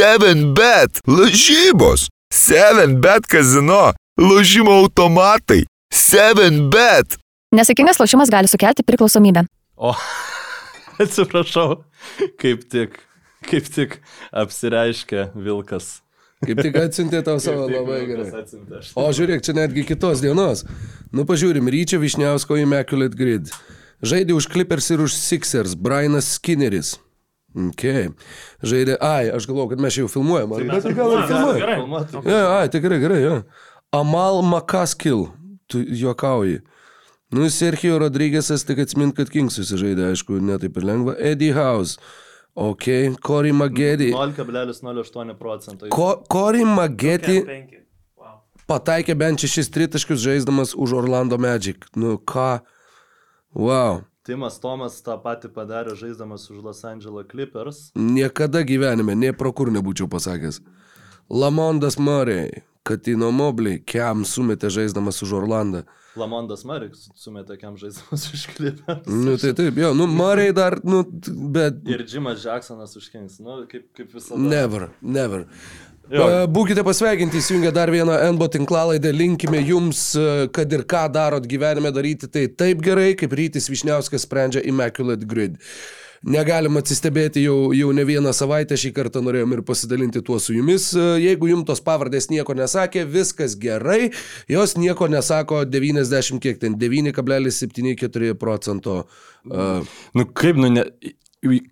7bet, lažybos, 7bet kazino, lažymo automatai, 7bet. Nesėkmingas lošimas gali sukelti priklausomybę. O, atsiprašau, kaip tik, kaip tik apsireiškia Vilkas. Kaip tik atsiuntė tau savo labai gerai. O žiūrėk, čia netgi kitos dienos. Nu pažiūrim, Ryčio Višniausko Immaculate Grid. Žaidė už Clippers ir už Sixers, Brianas Skinneris. Ok. Žaidė, ai, aš galvoju, kad mes jau filmuojam. Ar bet ir gal ir filmuojam? Filmuoti. Ja, ai, tikrai gerai, jo. Amal Makaskil, tu juokauji. Nu, Sergio Rodrygėsas, tik atsimint, kad Kings susižaidė, aišku, netaip ir lengva. Eddie House. Ok, Cory Magedi. 0,08 procentų. Ko, Cory Magedi Penki. Wow. pataikė bent šešis tritaškius žaisdamas už Orlando Magic. Nu ką? Wow. Timas Tomas tą patį padarė žaisdamas už Los Angeles Clippers. Niekada gyvenime, nie pro kur nebūčiau pasakęs. Lamondas Murray, Katino Mobley, Kiam sumetė žaisdamas už Orlandą. Lamondas Mariks sumetė kiam žaisdamas už Clippers. Nu tai taip, jo, nu Murray dar, nu, bet Ir Jimas Jacksonas už Kings. Nu, kaip, kaip visada. never, never. Jo. E, Būkite pasveikinti, įsijungę dar vieną NBO tinklalaidę, linkime jums, e, kad ir ką darot gyvenime daryti, tai taip gerai, kaip Rytis Višniauskas sprendžia Immaculate Grid. Negalim atsistebėti jau, jau ne vieną savaitę, šį kartą norėjom ir pasidalinti tuo su jumis. E, Jeigu jums tos pavardės nieko nesakė, viskas gerai, jos nieko nesako 90 kiek ten, 9,74 procento. Uh, Nu kaip, nu, ne,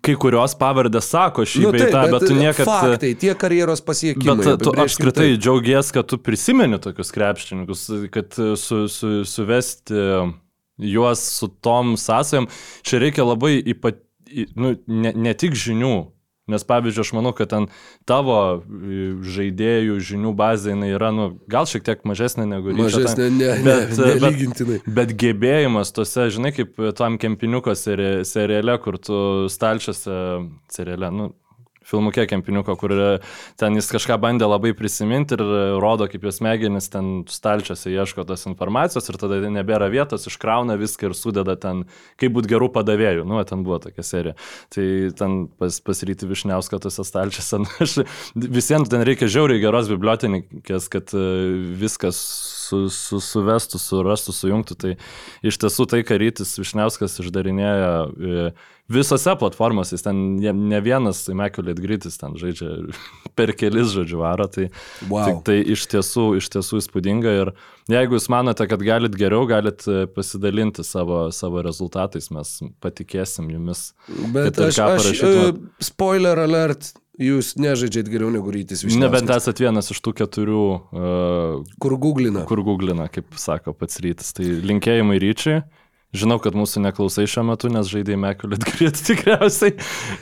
kai kurios pavardės sako šį nu, beitą, bet, bet tu niekad... Faktai, tie karjeros pasiekimai. Bet tu apskritai taip. džiaugies, kad tu prisimeni tokius krepšininkus, kad su, su, suvesti juos su tom sąsajom. Čia reikia labai ypat, nu, ne, ne tik žinių. Nes pavyzdžiui, aš manau, kad ten tavo e, žaidėjų žinių bazė jinai yra, nu, gal šiek tiek mažesnė negu ryčio. Mažesnė, ten- ne, ne, bet, e, bet, nelygintinai. Bet gebėjimas tose, žinai, kaip tam kempiniuko seri, seriale, kur tu stalčiuose seriale, nu, filmukė kempiniuko, kur ten jis kažką bandė labai prisiminti ir e, rodo, kaip jos smegenis ten stalčiuose ieško tos informacijos ir tada nebėra vietos, iškrauna viską ir sudeda ten, kaip būti gerų padavėjų. Nu, ten buvo tokia serija. Tai ten pas, pasiryti Višniausko tose stalčiuose. Nu, aš, visiems ten reikia žiauriai geros bibliotekės, kad e, viskas su, su, suvestų, surastų, sujungtų. Tai iš tiesų tai, ką Rytis Višniauskas išdarinėja e, visose platformose, jis ten ne, ne vienas Immaculate Gritis ten žaidžia per kelis žodžių varo, tai, Wow. tai, tai iš, tiesų, iš tiesų įspūdinga ir jeigu jūs manote, kad galit geriau, galit e, pasidalinti savo, savo rezultatais, mes patikėsim jumis. Bet aš, aš uh, spoiler alert, jūs nežaidžiat geriau negu rytis Višniauskas. Nebent esat vienas iš tų keturių, uh, Kur googlina. kur googlina, kaip sako pats rytis. Tai linkėjimai ryčiai. Žinau, kad mūsų neklausai šiuo metu, nes žaidėjai Mekulėt Grit tikriausiai,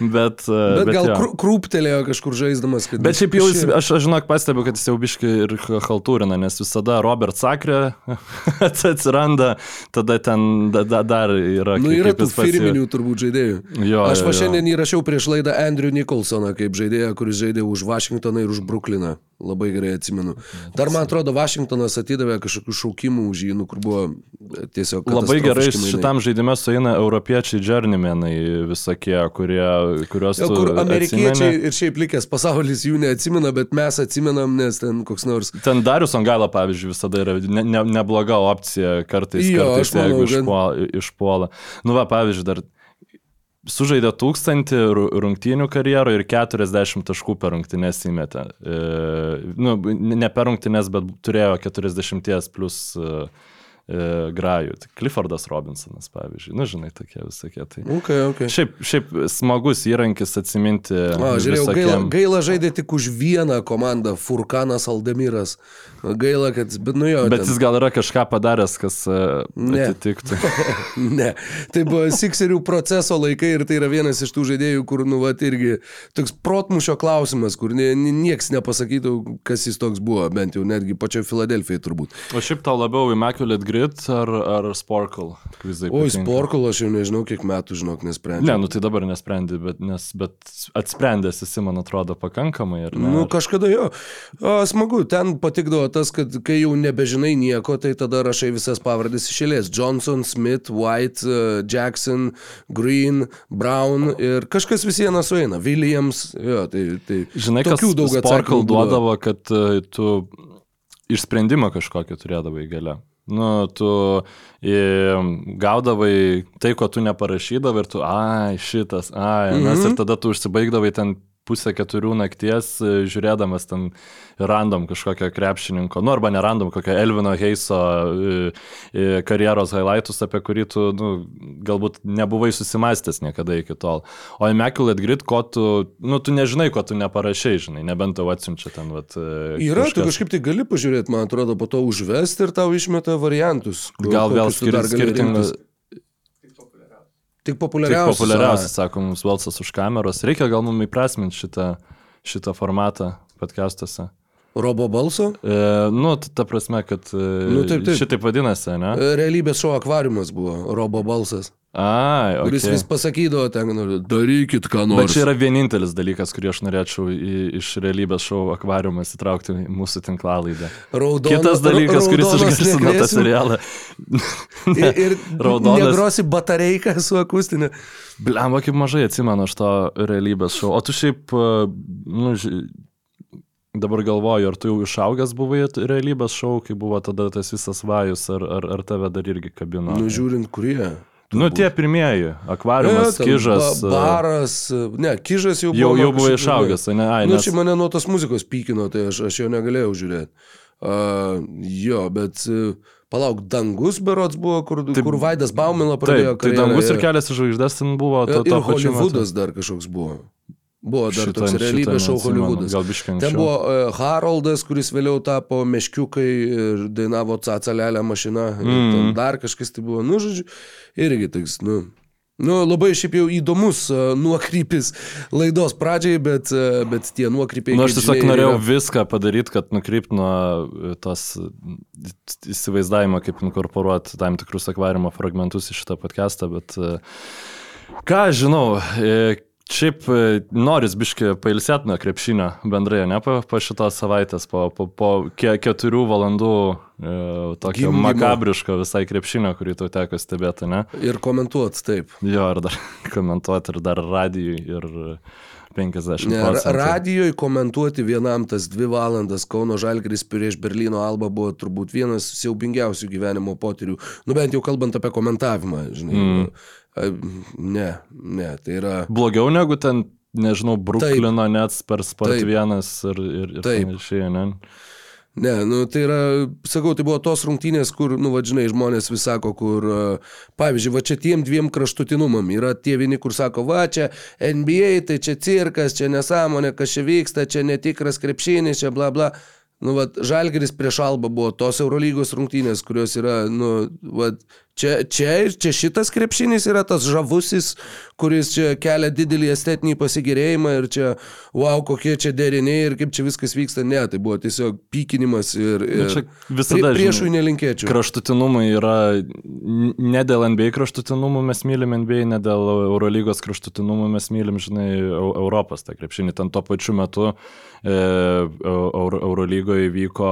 bet... uh, Bet, bet gal jo. krū- krūptelėjo kažkur žaisdamas, kad... Bet šiaip jau, jis, aš, aš žinok, pastebiu, kad jis jau biški ir haltūrina, nes visada Robert Sakrė atsiranda, tada ten da, da, dar yra... Nu, kaip- yra kaip tų jis pats jau- firminių turbūt žaidėjų. Jo, Aš va šiandien įrašiau prieš laidą Andrew Nicholsoną kaip žaidėją, kuris žaidė už Vašingtoną ir už Brukliną. Labai gerai atsimenu. Dar man atrodo, Vašingtonas atidavė kažkokių šaukimų už jį, nu, kur buvo tiesiog... Labai gerai šitam žaidime sueina europiečiai džernimenai visokie, kurie, kuriuos... Jo, kur amerikiečiai atsimeni. ir šiaip likęs pasaulis jų neatsimena, bet mes atsimenam, nes ten koks nors... Ten Darius Ongaila, pavyzdžiui, visada yra ne, ne, nebloga opcija kartais, Jo, kartais manau, jeigu išpuola, išpuola. Nu, va, pavyzdžiui, dar sužaidė tūkstantį ru- rungtynių karjerą ir 40 taškų per rungtynės įmetė. E, nu, ne per rungtynės, bet turėjo 40 plus e, grajų. Tai Cliffordas Robinsonas, pavyzdžiui. Nu, žinai, tokie visokie. Tai. Ok, ok. Šiaip, šiaip smagus įrankis atsiminti. A, žiūrėjau, gaila, visokiem- gaila žaidė tik už vieną komandą, Furkanas Aldemiras. Gaila, kad, bet nu jo. Bet ten- jis gal yra kažką padaręs, kas e, Ne. atitiktų. ne, tai buvo Sikserių proceso laikai ir tai yra vienas iš tų žaidėjų, kur, nu, va, irgi toks protmušio klausimas, kur nie, nie- nieks nepasakytų, kas jis toks buvo, bent jau netgi pačioje Filadelfijoje turbūt. O šiaip tau labiau Immaculate Grid Grid ar, ar Sporkle kvizai? Oi, sporkul aš jau nežinau, kiek metų, žinok, nesprendžiu. Ne, nu tai dabar nesprendi, bet, nes, bet atsprendęs esi, man atrodo, pakankamai. ar ne? Nu, kažkada jo. O, smagu, ten patikdavo tas, kad kai jau nebežinai nieko, tai tada rašai visas pavardės išėlės. Johnson, Smith, White, uh, Jackson, Green, Brown ir kažkas vis viena sueina. Williams, jo, tai... tai Žinai, kas daug atsakymų duodavo, kad e, tu išsprendimą kažkokį turėdavai gale. Nu, tu gaudavai tai, ko tu neparašydavai ir tu, ai, šitas, ai, nes Mhm. ir tada tu užsibaigdavai ten pusę keturių nakties, e, žiūrėdamas ten random kažkokio krepšininko, nu arba nerandom kokio Elvino Heiso e, e, karjeros highlightus, apie kurį tu nu, galbūt nebuvai susimastęs niekada iki tol. O Immaculate Grid, ko tu, nu, tu nežinai, ko tu neparašai, žinai, nebent tau atsiunčia ten, vat. Yra, tu kažkas. kažkaip tai gali pažiūrėti, man atrodo, po to užvesti ir tau išmeta variantus. ko- Gal vėl tu skir skirtingas. Tik Tik populiariausias. populiariausias, sako mums balsas už kameros. Reikia gal mums įprasminti šitą, šitą formatą podcastuose. Robo balso. E, nu, ta prasme, kad e, Nu, taip, taip. šitaip vadinasi, ne? Realybės šou akvariumas buvo, Robo balsas. Ai, Kuris okay. vis pasakydavo ten, nu, darykit ką Bet nors. čia yra vienintelis dalykas, kurį aš norėčiau į, iš realybės šou akvariumas įtraukti į mūsų tinklalaidą. Raudona, Kitas dalykas, kuris išgarsino tą serialą. Ir, ir Raudonas. negrosi batareiką su akustinė. Blemba, kaip mažai atsimenu aš to realybės šou. O tu šiaip, e, nu, dabar galvoju, ar tu jau išaugęs buvai realybės šou, kai buvo tada tas visas vajus, ar, ar, ar tave dar irgi kabino? Nu, žiūrint, kurie. nu tie pirmieji, akvariumas, E, ten kižas. Ba e, baras. Ne, kižas jau Jau, buvo. jau kažkaip išaugęs, ne? Ai, Nu, nes, čia mane nuo tos muzikos pykino, tai aš, aš jo negalėjau žiūrėti. Uh, jo, bet uh, palauk, dangus berots buvo, kur, Taip, kur Vaidas Baumila pradėjo taip, tai karjerą, dangus ir kelias žvaigždės ten buvo. To, to ir metu. Hollywoodas dar kažkoks buvo. Buvo dar Šitą- toks realybės šou Hollywoodas. Ten buvo uh, Haroldas, kuris vėliau tapo meškiukai ir dainavo Cacalelę mašiną. Mm. Dar kažkas tai buvo, nu, žodžiu, irgi toks, nu. Nu, labai šiaip jau įdomus uh, nuokrypis laidos pradžiai, bet, uh, bet tie nuokrypiai... Na, nu, aš tiesiog žinia, norėjau yra- viską padaryti, kad nukrypt nuo tos įsivaizdavimo, kaip inkorporuoti tam tikrus akvariumo fragmentus į šitą podcastą, bet e, ką žinau, šiaip e, noris biški pailsėti nuo krepšinio bendrai, ne po, po šitos savaitės, po, po, po ke, keturių valandų e, tokio Gimdymo. makabriško visai krepšinio, kurį tau teko stebėti, ne? Ir komentuot, taip. Jo, ir dar komentuoti, ir dar radijui, ir 50 Ne, procentų. radijoje komentuoti vienam tas dvi valandas Kauno Žalgris prieš Berlyno Alba buvo turbūt vienas siaubingiausių gyvenimo potyrių. Nu bent jau kalbant apie komentavimą, žinai. Mm. Ne, ne, tai yra... Blogiau negu ten, nežinau, Bruklino net per Spart Taip. vienas ir, ir, ir Taip. panašiai, ne? Ne, nu tai yra, sakau, tai buvo tos rungtynės, kur, nu vadžinai, žmonės vis sako, kur, pavyzdžiui, va čia tiem dviem kraštutinumam yra tie vieni, kur sako, va čia NBA, tai čia cirkas, čia nesąmonė, kas čia vyksta, čia netikras krepšinis, čia bla bla. Nu, va, Žalgeris prieš Alba buvo tos Eurolygos rungtynės, kurios yra, nu, va, čia, čia, čia šitas krepšinis yra tas žavusis, kuris čia kelia didelį estetinį pasigėrėjimą ir čia, wow, kokie čia deriniai ir kaip čia viskas vyksta. Ne, tai buvo tiesiog pykinimas ir, ir Nu, čia visada, priešui žinai, nelinkėčiau. Kraštutinumai yra ne dėl NBA kraštutinumų mes mylim NBA, ne dėl Eurolygos kraštutinumų mes mylim, žinai, Eu- Europos tą krepšinį. Ten tuo pačiu metu e, Euro, Eurolygoje vyko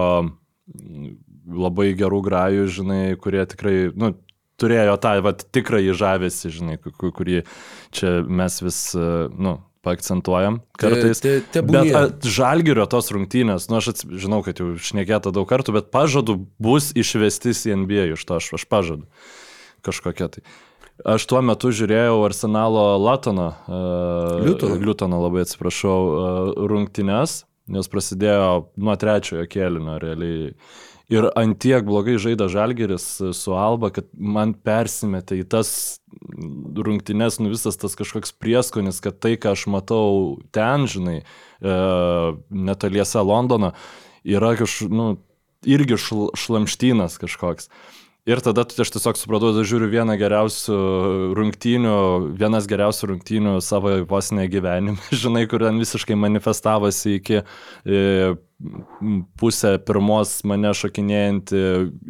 labai gerų grajų, žinai, kurie tikrai, nu, turėjo tą, vat, tikrąjį žavesį, žinai, ku- ku- kurį čia mes vis, e, nu, paakcentuojam kartais. Te, te, Bet tebūnie. a, žalgerio tos rungtynės, nu aš ats- žinau, kad jau šnekėta daug kartų, bet pažadu bus išvestis į NBA iš to, aš, aš pažadu kažkokia tai. Aš tuo metu žiūrėjau Arsenalo Latono, uh, Liutono. Liutono labai atsiprašau, uh, rungtynes, nes prasidėjo nuo trečiojo kėlinio realiai. Ir antiek blogai žaidė Žalgeris su Alba, kad man persimetė į tas rungtynes, nu visas tas kažkoks prieskonis, kad tai, ką aš matau ten, žinai, e, netoliese Londono, yra kažkoks, nu, irgi šl šlamštynas kažkoks. Ir tada tu- aš tiesiog supratau, aš žiūriu vieną geriausių rungtynių, vienas geriausių rungtynių savo vos ne gyvenime, žinai, kur ten visiškai manifestavosi iki e, pusę pirmos mane šokinėjantį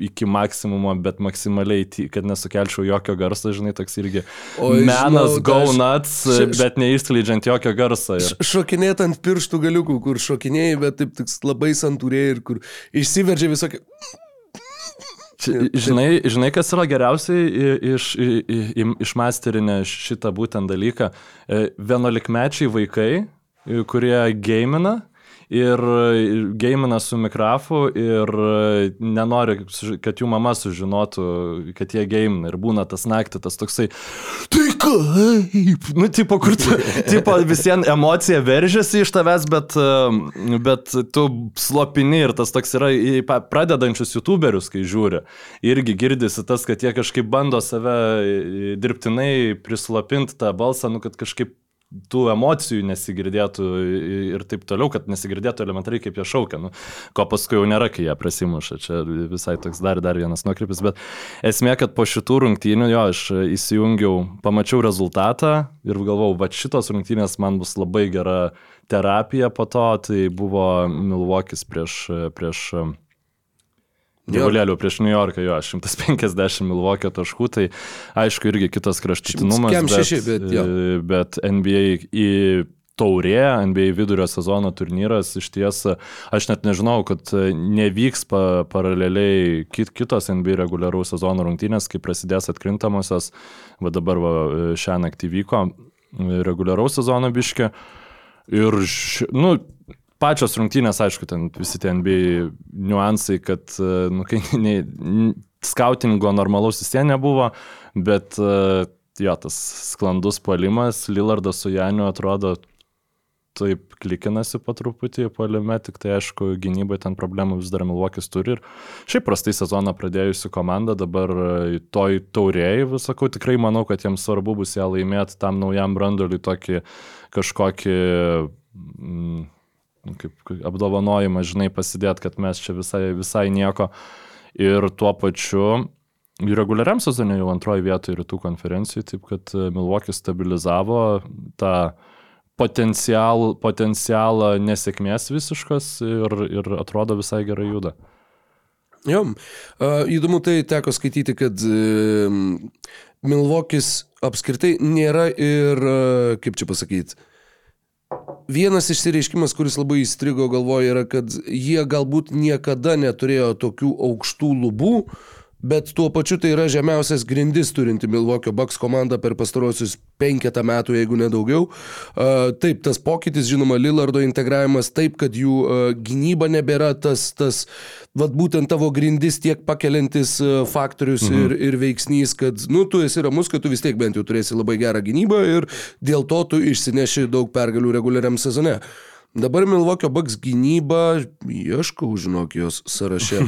iki maksimumo, bet maksimaliai, kad nesukelčiau jokio garso, žinai, toks irgi Oi, menas žinau, go aš- nuts, š- š- bet neįskleidžiant jokio garso. Ir... Šokinėt ant pirštų galiukų, kur šokinėjai, bet taip tik labai santūriai ir kur išsiveržia visokie... Žinai, žinai, kas yra geriausiai iš, išmasterinę šitą būtent dalyką? E, Vienuolikmečiai vaikai, kurie gamina ir gamina su mikrafu ir e, nenori, kad jų mama sužinotų, kad jie gamina ir būna tas naktį, tas toksai, tai kaip, nu, tipo, kur tu, tipo, visiems emocija veržiasi iš tavęs, bet, bet tu slopini ir tas toks yra pradedančius youtuberius, kai žiūri. Irgi girdisi tas, kad jie kažkaip bando save dirbtinai prislopinti tą balsą, nu, kad kažkaip tų emocijų nesigirdėtų ir taip toliau, kad nesigirdėtų elementariai, kaip jie šaukia. Nu, ko paskui jau nėra, kai jie prasimuša. Čia visai toks dar, dar vienas nuokrypis. Bet esmė, kad po šitų rungtynių jo aš įsijungiau, pamačiau rezultatą ir galvau, va šitos rungtynės man bus labai gera terapija po to. Tai buvo Milvokis prieš, prieš Dievulėlių prieš New Yorką, jo, 150 Milvokio taškų, tai aišku irgi kitas kraštutinumas. Kem šeši, bet jo. e, bet NBA į taurė, NBA vidurio sezono turnyras, iš ties, aš net nežinau, kad nevyks pa, paraleliai kit, kitos NBA reguliaraus sezono rungtynės, kai prasidės atkrintamosios, va dabar va, šią naktį vyko reguliaraus sezono biškė. Ir, š, nu, pačios rungtynės, aišku, ten visi ten bei niuansai, kad, e, nu, kai ne, ne, skautingo normalaus vis tiek nebuvo, bet e, jo, tas sklandus puolimas, Lillardas su Janiu atrodo taip klikinasi po truputį puolime, tik tai aišku, gynybai ten problemų vis dar Milvokis turi ir šiaip prastai sezoną pradėjusi komanda, dabar e, toj taurėjai, sakau, tikrai manau, kad jiems svarbu bus ją laimėti tam naujam brandoliui tokį kažkokį mm, kaip apdovanojimą, žinai, pasidėti, kad mes čia visai, visai nieko. Ir tuo pačiu reguliariam sezonė jau antroji vietoje rytų konferencijai, taip kad e, Milvokis stabilizavo tą potencial, potencialą nesėkmės visiškas ir, ir atrodo visai gerai juda. Jo, įdomu tai teko skaityti, kad uh, Milvokis apskritai nėra ir, uh, kaip čia pasakyti, Vienas išsireiškimas, kuris labai įstrigo galvoje, yra, kad jie galbūt niekada neturėjo tokių aukštų lubų, bet tuo pačiu tai yra žemiausias grindis turinti Milvokio Bucks komanda per pastarosius penketą metų, jeigu nedaugiau. Taip, tas pokytis, žinoma, Lillardo integravimas, taip, kad jų gynyba nebėra tas, tas vad būtent tavo grindis tiek pakeliantis uh, faktorius mhm. ir, ir veiksnys, kad, nu, tu esi ramus, kad tu vis tiek bent jau turėsi labai gerą gynybą ir dėl to tu išsineši daug pergalių reguliariam sezone. Dabar Milvokio Bucks gynyba, ieškau, žinok, jos sąraše.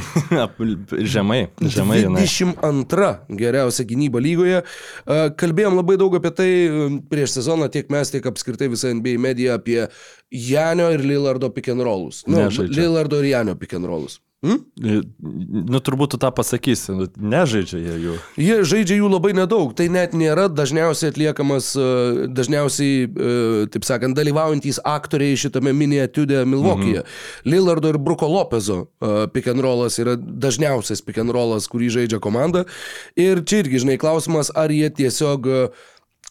žemai, žemai jinai. 22 geriausia gynyba lygoje. E, Kalbėjom labai daug apie tai e, prieš sezoną, tiek mes, tiek apskritai visa NBA medija apie Janio ir Lillardo pick and rollus. Nu. Lillardo ir Janio pick and rollus. Hm? Nu, turbūt tu tą pasakysi, nu, nežaidžia jie jų. Jie žaidžia jų labai nedaug, tai net nėra dažniausiai atliekamas, e, dažniausiai, e, taip sakant, dalyvaujantys aktoriai šitame mini etiudė Milvokyje. Mhm. Lillardo ir Bruko Lopezo e, pick and rollas yra dažniausias pick and rollas, kurį žaidžia komanda. Ir čia irgi, žinai, klausimas, ar jie tiesiog e,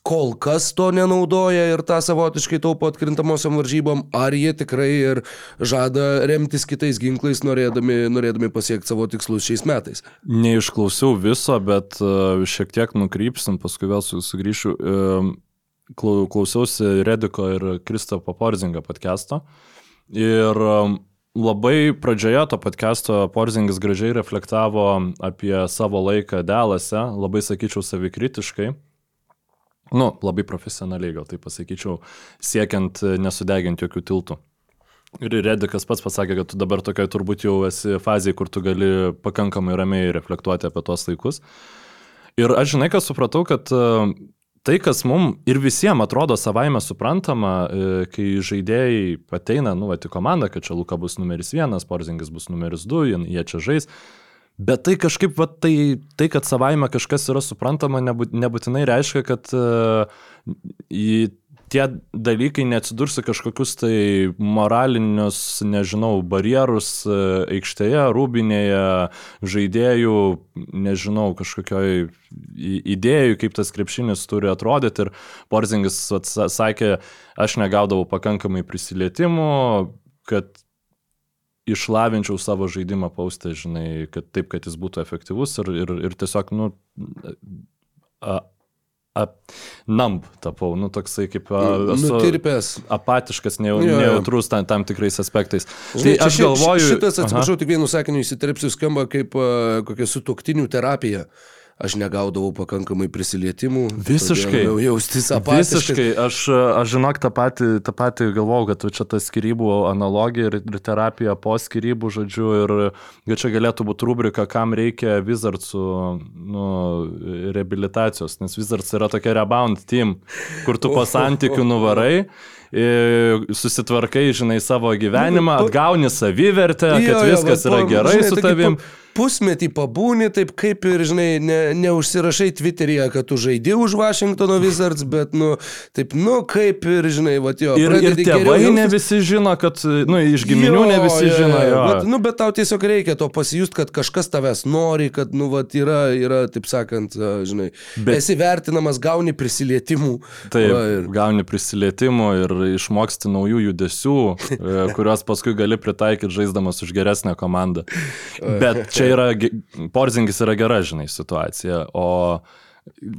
kol kas to nenaudoja ir tą savotiškai taupo atkrintamosiam varžybom, ar jie tikrai ir žada remtis kitais ginklais, norėdami, norėdami pasiekti savo tikslus šiais metais. Neišklausiau viso, bet uh, šiek tiek nukrypsim, paskui vėl su- sugrįšiu. Klau- Klausiausi Rediko ir Kristopo Porzingo podcast'o. Ir um, labai pradžioje to podcast'o Porzingis gražiai reflektavo apie savo laiką Dalase, labai sakyčiau savikritiškai. Nu, labai profesionaliai gal tai pasakyčiau, siekiant e, nesudeginti jokių tiltų. Ir Redikas pats pasakė, kad tu dabar tokiai turbūt jau esi fazėje, kur tu gali pakankamai ramiai reflektuoti apie tuos laikus. Ir aš žinai, ką supratau, kad e, tai, kas mums ir visiems atrodo savaime suprantama, e, kai žaidėjai ateina, nu, ati komanda, kad čia Luka bus numeris vienas, Porzingis bus numeris du, jie čia žais. Bet tai kažkaip, va, tai, tai, kad savaime kažkas yra suprantama, nebūt, nebūtinai reiškia, kad uh, į tie dalykai neatsidursi kažkokius tai moralinius, nežinau, barjerus e, aikštėje, rūbinėje, žaidėjų, nežinau, kažkokioj idėjų, kaip tas krepšinis turi atrodyti. Ir Porzingis sakė, aš negaudavau pakankamai prisilietimų, kad išlavinčiau savo žaidimą paustę, žinai, kad taip, kad jis būtų efektyvus ir, ir, ir tiesiog, nu, a, a, namb tapau, nu, toksai kaip a, Nu, Nutirpęs. apatiškas, nejau, jo. nejautrus tam, tam tikrais aspektais. Žinai, tai aš galvoju, Šitas, atsiprašau, tik vienu sakiniu įsiterpsiu, skamba kaip uh, kokia sutoktinių terapija. Aš negaudavau pakankamai prisilietimų. Visiškai. todėl Jaustis apatiškai. Visiškai, aš, aš žinok tą patį, tą patį galvojau, kad čia ta skirybų analogija ir, ir terapija po skirybų, žodžiu, ir kad čia galėtų būti rubrika, kam reikia Wizardsų nu, reabilitacijos, nes Wizards yra tokia rebound team, kur tu po santykių nuvarai. Susitvarkai, žinai, savo gyvenimą, Nu, atgauni savivertę, kad Jo, jo, viskas va, yra gerai žinai, su taigi tavim. pu- Pusmetį pabūni, taip kaip ir, žinai, ne, neužsirašai Twitter'yje, kad tu žaidži už Washingtono Wizards, bet, nu, taip, nu, kaip ir, žinai, va, jo. Ir, ir tėvai ne jaustis. visi žino, kad, nu, iš giminių ne visi žino. Jo. Bet, nu, bet tau tiesiog reikia to pasijust, kad kažkas tavęs nori, kad, nu, vat, yra, yra, taip sakant, žinai, bet... Bet- esi vertinamas, gauni prisilietimų. Taip, Va, ir- gauni prisilietimų ir išmoksti naujų judesių, e, kuriuos paskui gali pritaikyti žaisdamas už geresnę komandą. Bet čia yra, ge- Porzingis yra gera, žinai, situacija, o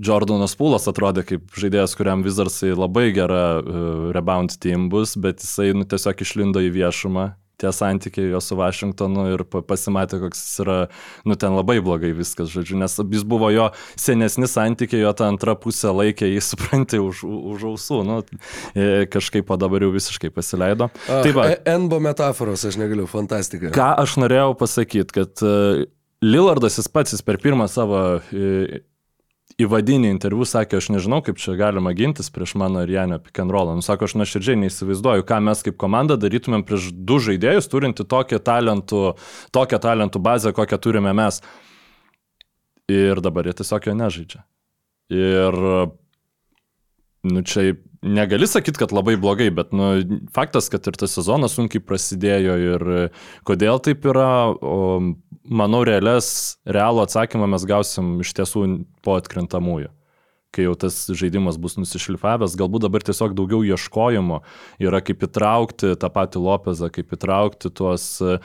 Jordanas Pūlas atrodė kaip žaidėjas, kuriam Wizardsai labai gera uh, rebound team bus, bet jisai nu, tiesiog išlindo į viešumą. Tie santykiai jo su Vašingtonu ir pa- pasimatė, koks jis yra, nu ten labai blogai viskas, žodžiu, nes jis buvo jo senesni santykiai, jo ta antra pusė laikė jį, supranti, už, už ausų, nu kažkaip o dabar jau visiškai pasileido. Ah, Tai va, e- Enbo metaforos, aš negaliu, fantastika. ką aš norėjau pasakyti, kad e, Lillardas jis pats jis per pirmą savo įvadinį interviu sakė, aš nežinau, kaip čia galima gintis prieš mano ir and roll. Nu, sako, aš nuoširdžiai neįsivaizduoju, ką mes kaip komanda darytumėm prieš du žaidėjus, turinti tokią talentų, tokią talentų bazę, kokią turime mes. Ir dabar jie tiesiog jo nežaidžia. Ir Nu, čia negali sakyti, kad labai blogai, bet nu, faktas, kad ir tas sezonas sunkiai prasidėjo ir kodėl taip yra, o, manau, realias, realų atsakymą mes gausim iš tiesų po atkrintamųjų. Kai jau tas žaidimas bus nusišlifavęs, galbūt dabar tiesiog daugiau ieškojimo yra kaip įtraukti tą patį Lopezą, kaip įtraukti tuos e,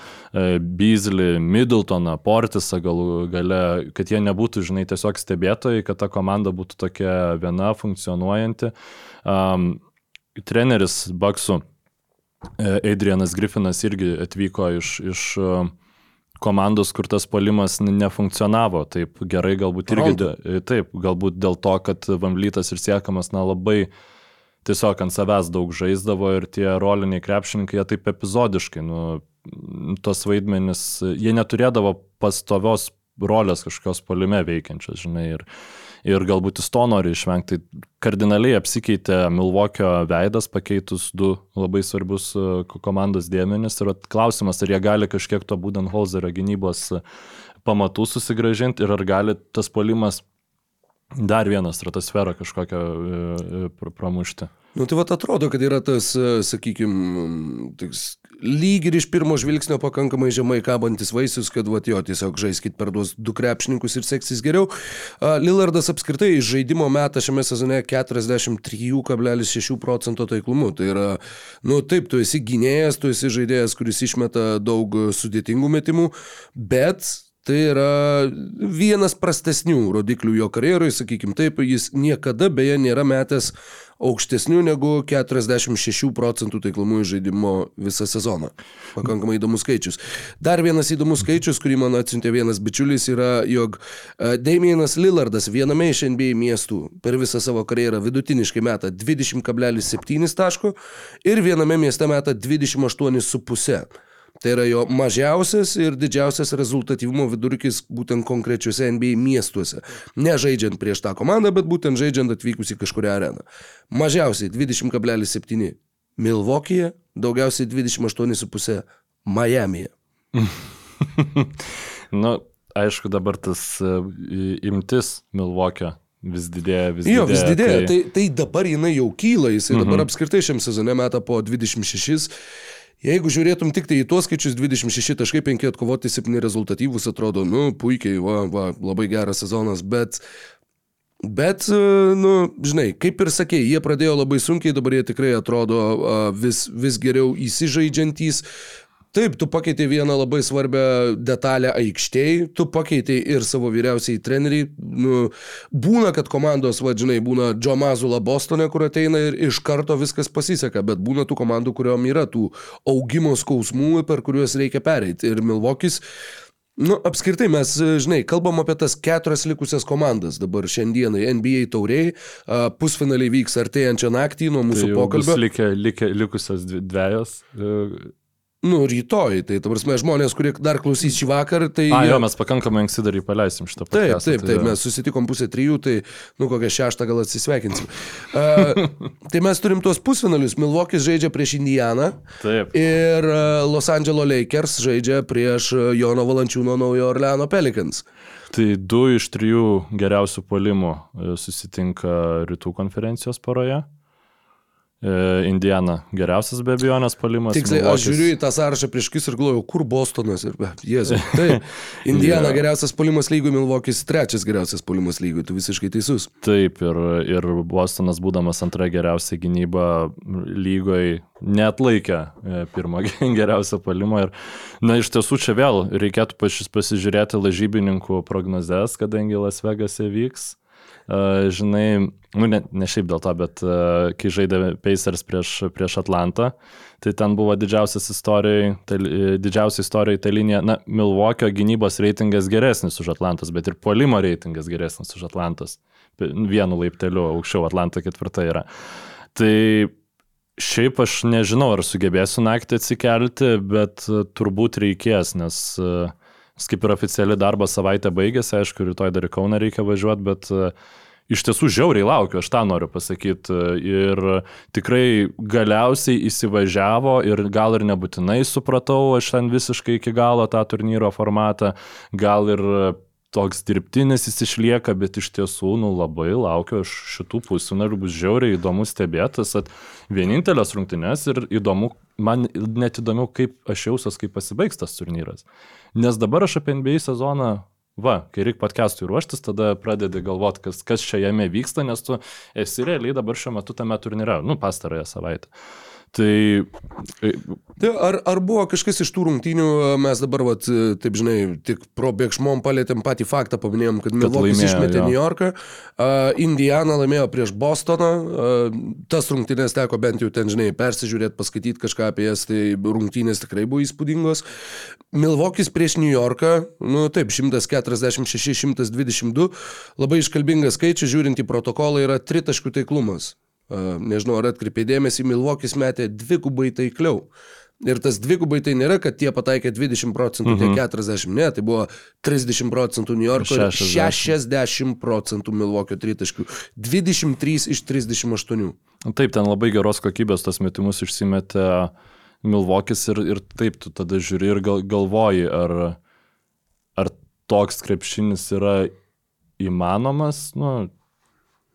Beasley, Middletoną, Portisą galų gale, kad jie nebūtų, žinai, tiesiog stebėtojai, kad ta komanda būtų tokia viena funkcionuojanti. Um, treneris Baksu, e, Adrianas Griffinas irgi atvyko iš, iš e, komandos, kur tas polimas n- nefunkcionavo taip gerai, galbūt irgi, Toronto. de, taip, galbūt dėl to, kad Vamlytas ir Siekamas, na, labai tiesiog ant savęs daug žaisdavo ir tie roliniai krepšininkai, jie taip epizodiškai, nu, tos vaidmenis, jie neturėdavo pastovios rolės kažkokios polime veikiančios, žinai, ir, ir galbūt jis to nori išvengti. Tai kardinaliai apsikeitė Milvokio veidas, pakeitus du labai svarbius e, ko- komandos dėmenis. Ir vat klausimas, ar jie gali kažkiek to Budenholzerio gynybos e, pamatų susigražinti ir ar gali tas polimas dar vieną stratosferą kažkokią e, pr- pramušti. Nu tai va atrodo, kad yra tas, sakykime, lyg ir iš pirmo žvilgsnio pakankamai žemai kabantis vaisius, kad va jo tiesiog žaiskit per duos du krepšininkus ir seksis geriau. Lillardas apskritai iš žaidimo metą šiame sezone 43,6 procento taiklumu. Tai yra, nu taip, tu esi gynėjas, tu esi žaidėjas, kuris išmeta daug sudėtingų metimų, bet Tai yra vienas prastesnių rodiklių jo karjeroje, sakykime taip, jis niekada beje nėra metęs aukštesnių negu 46 procentų taiklumų žaidimo visą sezoną. Pakankamai įdomus skaičius. Dar vienas įdomus skaičius, kurį man atsiuntė vienas bičiulis, yra, jog e, Damienas Lillardas viename iš NBA miestų per visą savo karjerą vidutiniškai meta 20,7 taško ir viename mieste meta 28,5. Tai yra jo mažiausias ir didžiausias rezultatyvumo vidurkis būtent konkrečiuose NBA miestuose. Ne žaidžiant prieš tą komandą, bet būtent žaidžiant atvykus į kažkurią areną. Mažiausiai 20,7 Milvokyje, daugiausiai 28,5 Miami'e. nu, aišku, dabar tas e, imtis Milvokio vis didėja, vis Jo, didėja. vis didėja. Tai, Tai, tai dabar jinai jau kyla, jisai mhm. dabar apskritai šiam sezone meta po 26. Jeigu žiūrėtum tik tai į tuos skaičius 26.5 atkovoti 7 rezultatyvus, atrodo, nu, puikiai, va, va, labai geras sezonas, bet Bet, nu, žinai, kaip ir sakė, jie pradėjo labai sunkiai, dabar jie tikrai atrodo vis, vis geriau įsižaidžiantys. Taip, tu pakeitei vieną labai svarbią detalę aikštėje, tu pakeitei ir savo vyriausiai treneriai. Nu, būna, kad komandos, vadžinai, būna Džo Mazula Bostone, kur ateina ir iš karto viskas pasiseka, bet būna tų komandų, kuriuom yra tų augimo skausmų, per kuriuos reikia pereiti. Ir Milvokis Nu, apskritai mes, žinai, kalbam apie tas keturias likusias komandas dabar šiandienai NBA tauriai, pusfinaliai vyks artėjančią naktį nuo mūsų tai pokalbio. Likę, likę, likusios dvi- dviejos. Nu, rytoj, tai ta prasme, žmonės, kurie dar klausys šį vakarą, tai... A, jie- jo, mes pakankamai anksti dar jį paleisim šitą Taip, podcastą, taip, tai taip, jo. mes susitikom pusę trijų, tai, nu, kokią šeštą gal atsisveikinsim. Uh, tai mes turim tuos pusfinalius. Milvokis žaidžia prieš Indianą Taip. ir uh, Los Angeles Lakers žaidžia prieš Jono Valančiūno Naujo Orleano Pelicans. Tai du iš trijų geriausių polimų e, susitinka rytų konferencijos poroje. E, Indiana geriausias be abejonės polimas. Tiksliai, aš Milwaukee'is- žiūriu į tą sąrašą prieš akis ir galvoju, kur Bostonas ir, jezu, tai Indiana Jo. geriausias polimas lygų, Milvokis trečias geriausias polimas lygų, tu visiškai teisus. Taip, ir, ir Bostonas, būdamas antra geriausia gynyba lygoje, net laikė e, pirmą geriausią palimą. Ir, na, iš tiesų čia vėl reikėtų pašis pasižiūrėti lažybininkų prognozes, kadangi Las Vegase vyks. Uh, žinai, nu ne, ne šiaip dėl to, bet uh, kai žaidė Pacers prieš, prieš Atlantą, tai ten buvo didžiausias istorijai, tai, didžiausia istorija ta linija, na, Milvokio gynybos reitingas geresnis už Atlantos, bet ir polimo reitingas geresnis už Atlantos. Vienu laipteliu aukščiau Atlanta ketvirta yra. Tai šiaip aš nežinau, ar sugebėsiu naktį atsikelti, bet turbūt reikės, nes nes kaip ir oficiali darbo savaitė baigėsi, aišku, rytoj dar į Kauną reikia važiuoti, bet e, iš tiesų žiauriai laukiu, aš tą noriu pasakyti. Ir tikrai galiausiai įsivažiavo ir gal ir nebūtinai supratau, aš ten visiškai iki galo tą turnyro formatą, gal ir toks dirbtinis jis išlieka, bet iš tiesų, nu, labai laukiu aš šitų pusfinalių, bus žiauriai įdomu stebėtis, kad vienintelės rungtynės ir įdomu, man net įdomu, kaip aš jausiuos, kaip pasibaigs tas turnyras. Nes dabar aš apie NBA sezoną, va, kai reikia podcast'ui ruoštis, tada pradedi galvoti, kas, kas čia jame vyksta, nes tu esi realiai dabar šiuo metu tame turnyre, nu, pastarąją savaitę. Tai Tai ar, ar buvo kažkas iš tų rungtynių, mes dabar, vat, taip žinai, tik probėgšmom palėtėm patį faktą, paminėjom, kad Milvokis išmetė. New Yorką, uh, Indiana laimėjo prieš Bostoną, uh, tas rungtynės teko bent jau ten, žinai, persižiūrėti, paskaityti kažką apie jas, tai rungtynės tikrai buvo įspūdingos. Milvokis prieš New Yorką, nu taip, 146-122, labai iškalbingas skaičius, žiūrint į protokolą, yra tritaškų taiklumas. Nežinau, ar atkreipė dėmesį, Milvokis metė dvigubai taikliau. Ir tas dvigubai tai nėra, kad tie pataikė 20 procentų, tie 40, ne, tai buvo 30 procentų New Yorko ir 60. 60 procentų Milvokio tritaškių. 23 iš 38. Taip, ten labai geros kokybės tas metimus išsimetė Milvokis ir, ir taip tu tada žiūri ir gal, galvoji, ar, ar toks krepšinis yra įmanomas, nu,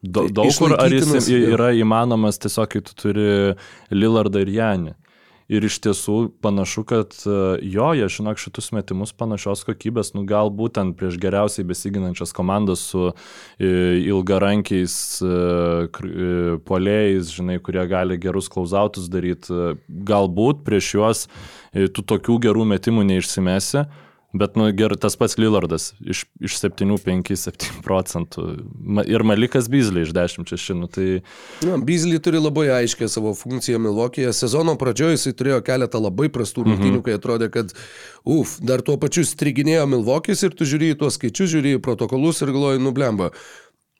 da, Tai daug kur, ar jis yra įmanomas tiesiog, kai tu turi Lillardą ir Janį. Ir iš tiesų panašu, kad e, jo, jie žinok šitus metimus panašios kokybės, nu gal būtent prieš geriausiai besiginančias komandas su e, ilgarankiais e, polėjais, žinai, kurie gali gerus klausautus daryti, galbūt prieš juos tu tokių gerų metimų neišsimesi. Bet, nu, ger, tas pats Lillardas iš, iš 7-5-7 procentų. Ma, ir Malikas Bizley iš 10-6. Nu, tai Na, Beasley turi labai aiškę savo funkciją Milvokėje. Sezono pradžioje jisai turėjo keletą labai prastų rungtynių, kai atrodė, kad, uf, dar tuo pačiu striginėjo Milvokis ir tu žiūri į tuos skaičius, žiūri į protokolus ir galvoji, nublemba.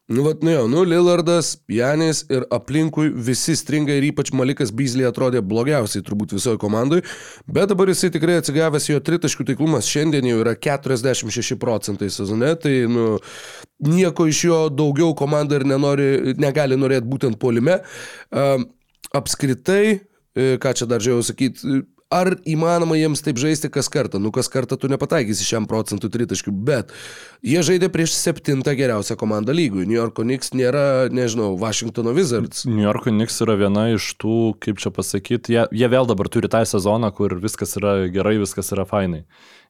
Nu, vat, nu jo, nu, Lillardas, Janis ir aplinkui visi stringa ir ypač Malikas Beasley atrodė blogiausiai turbūt visoje komandai, bet dabar jisai tikrai atsigavęs, jo tritaškių taiklumas šiandien jau yra 46 procentai sezone, tai, nu, nieko iš jo daugiau komanda ir nenori, negali norėti būtent polime. Apskritai, e, ką čia dar žiūrėjau sakyti, ar įmanoma jiems taip žaisti kas kartą? Nu, kas kartą tu nepataikysi šiam procentų tritaškių, bet jie žaidė prieš septintą geriausią komandą lygų. New Yorko Knicks nėra, nežinau, Washingtono Wizards. New Yorko Knicks yra viena iš tų, kaip čia pasakyti, jie, jie vėl dabar turi tą sezoną, kur viskas yra gerai, viskas yra fainai.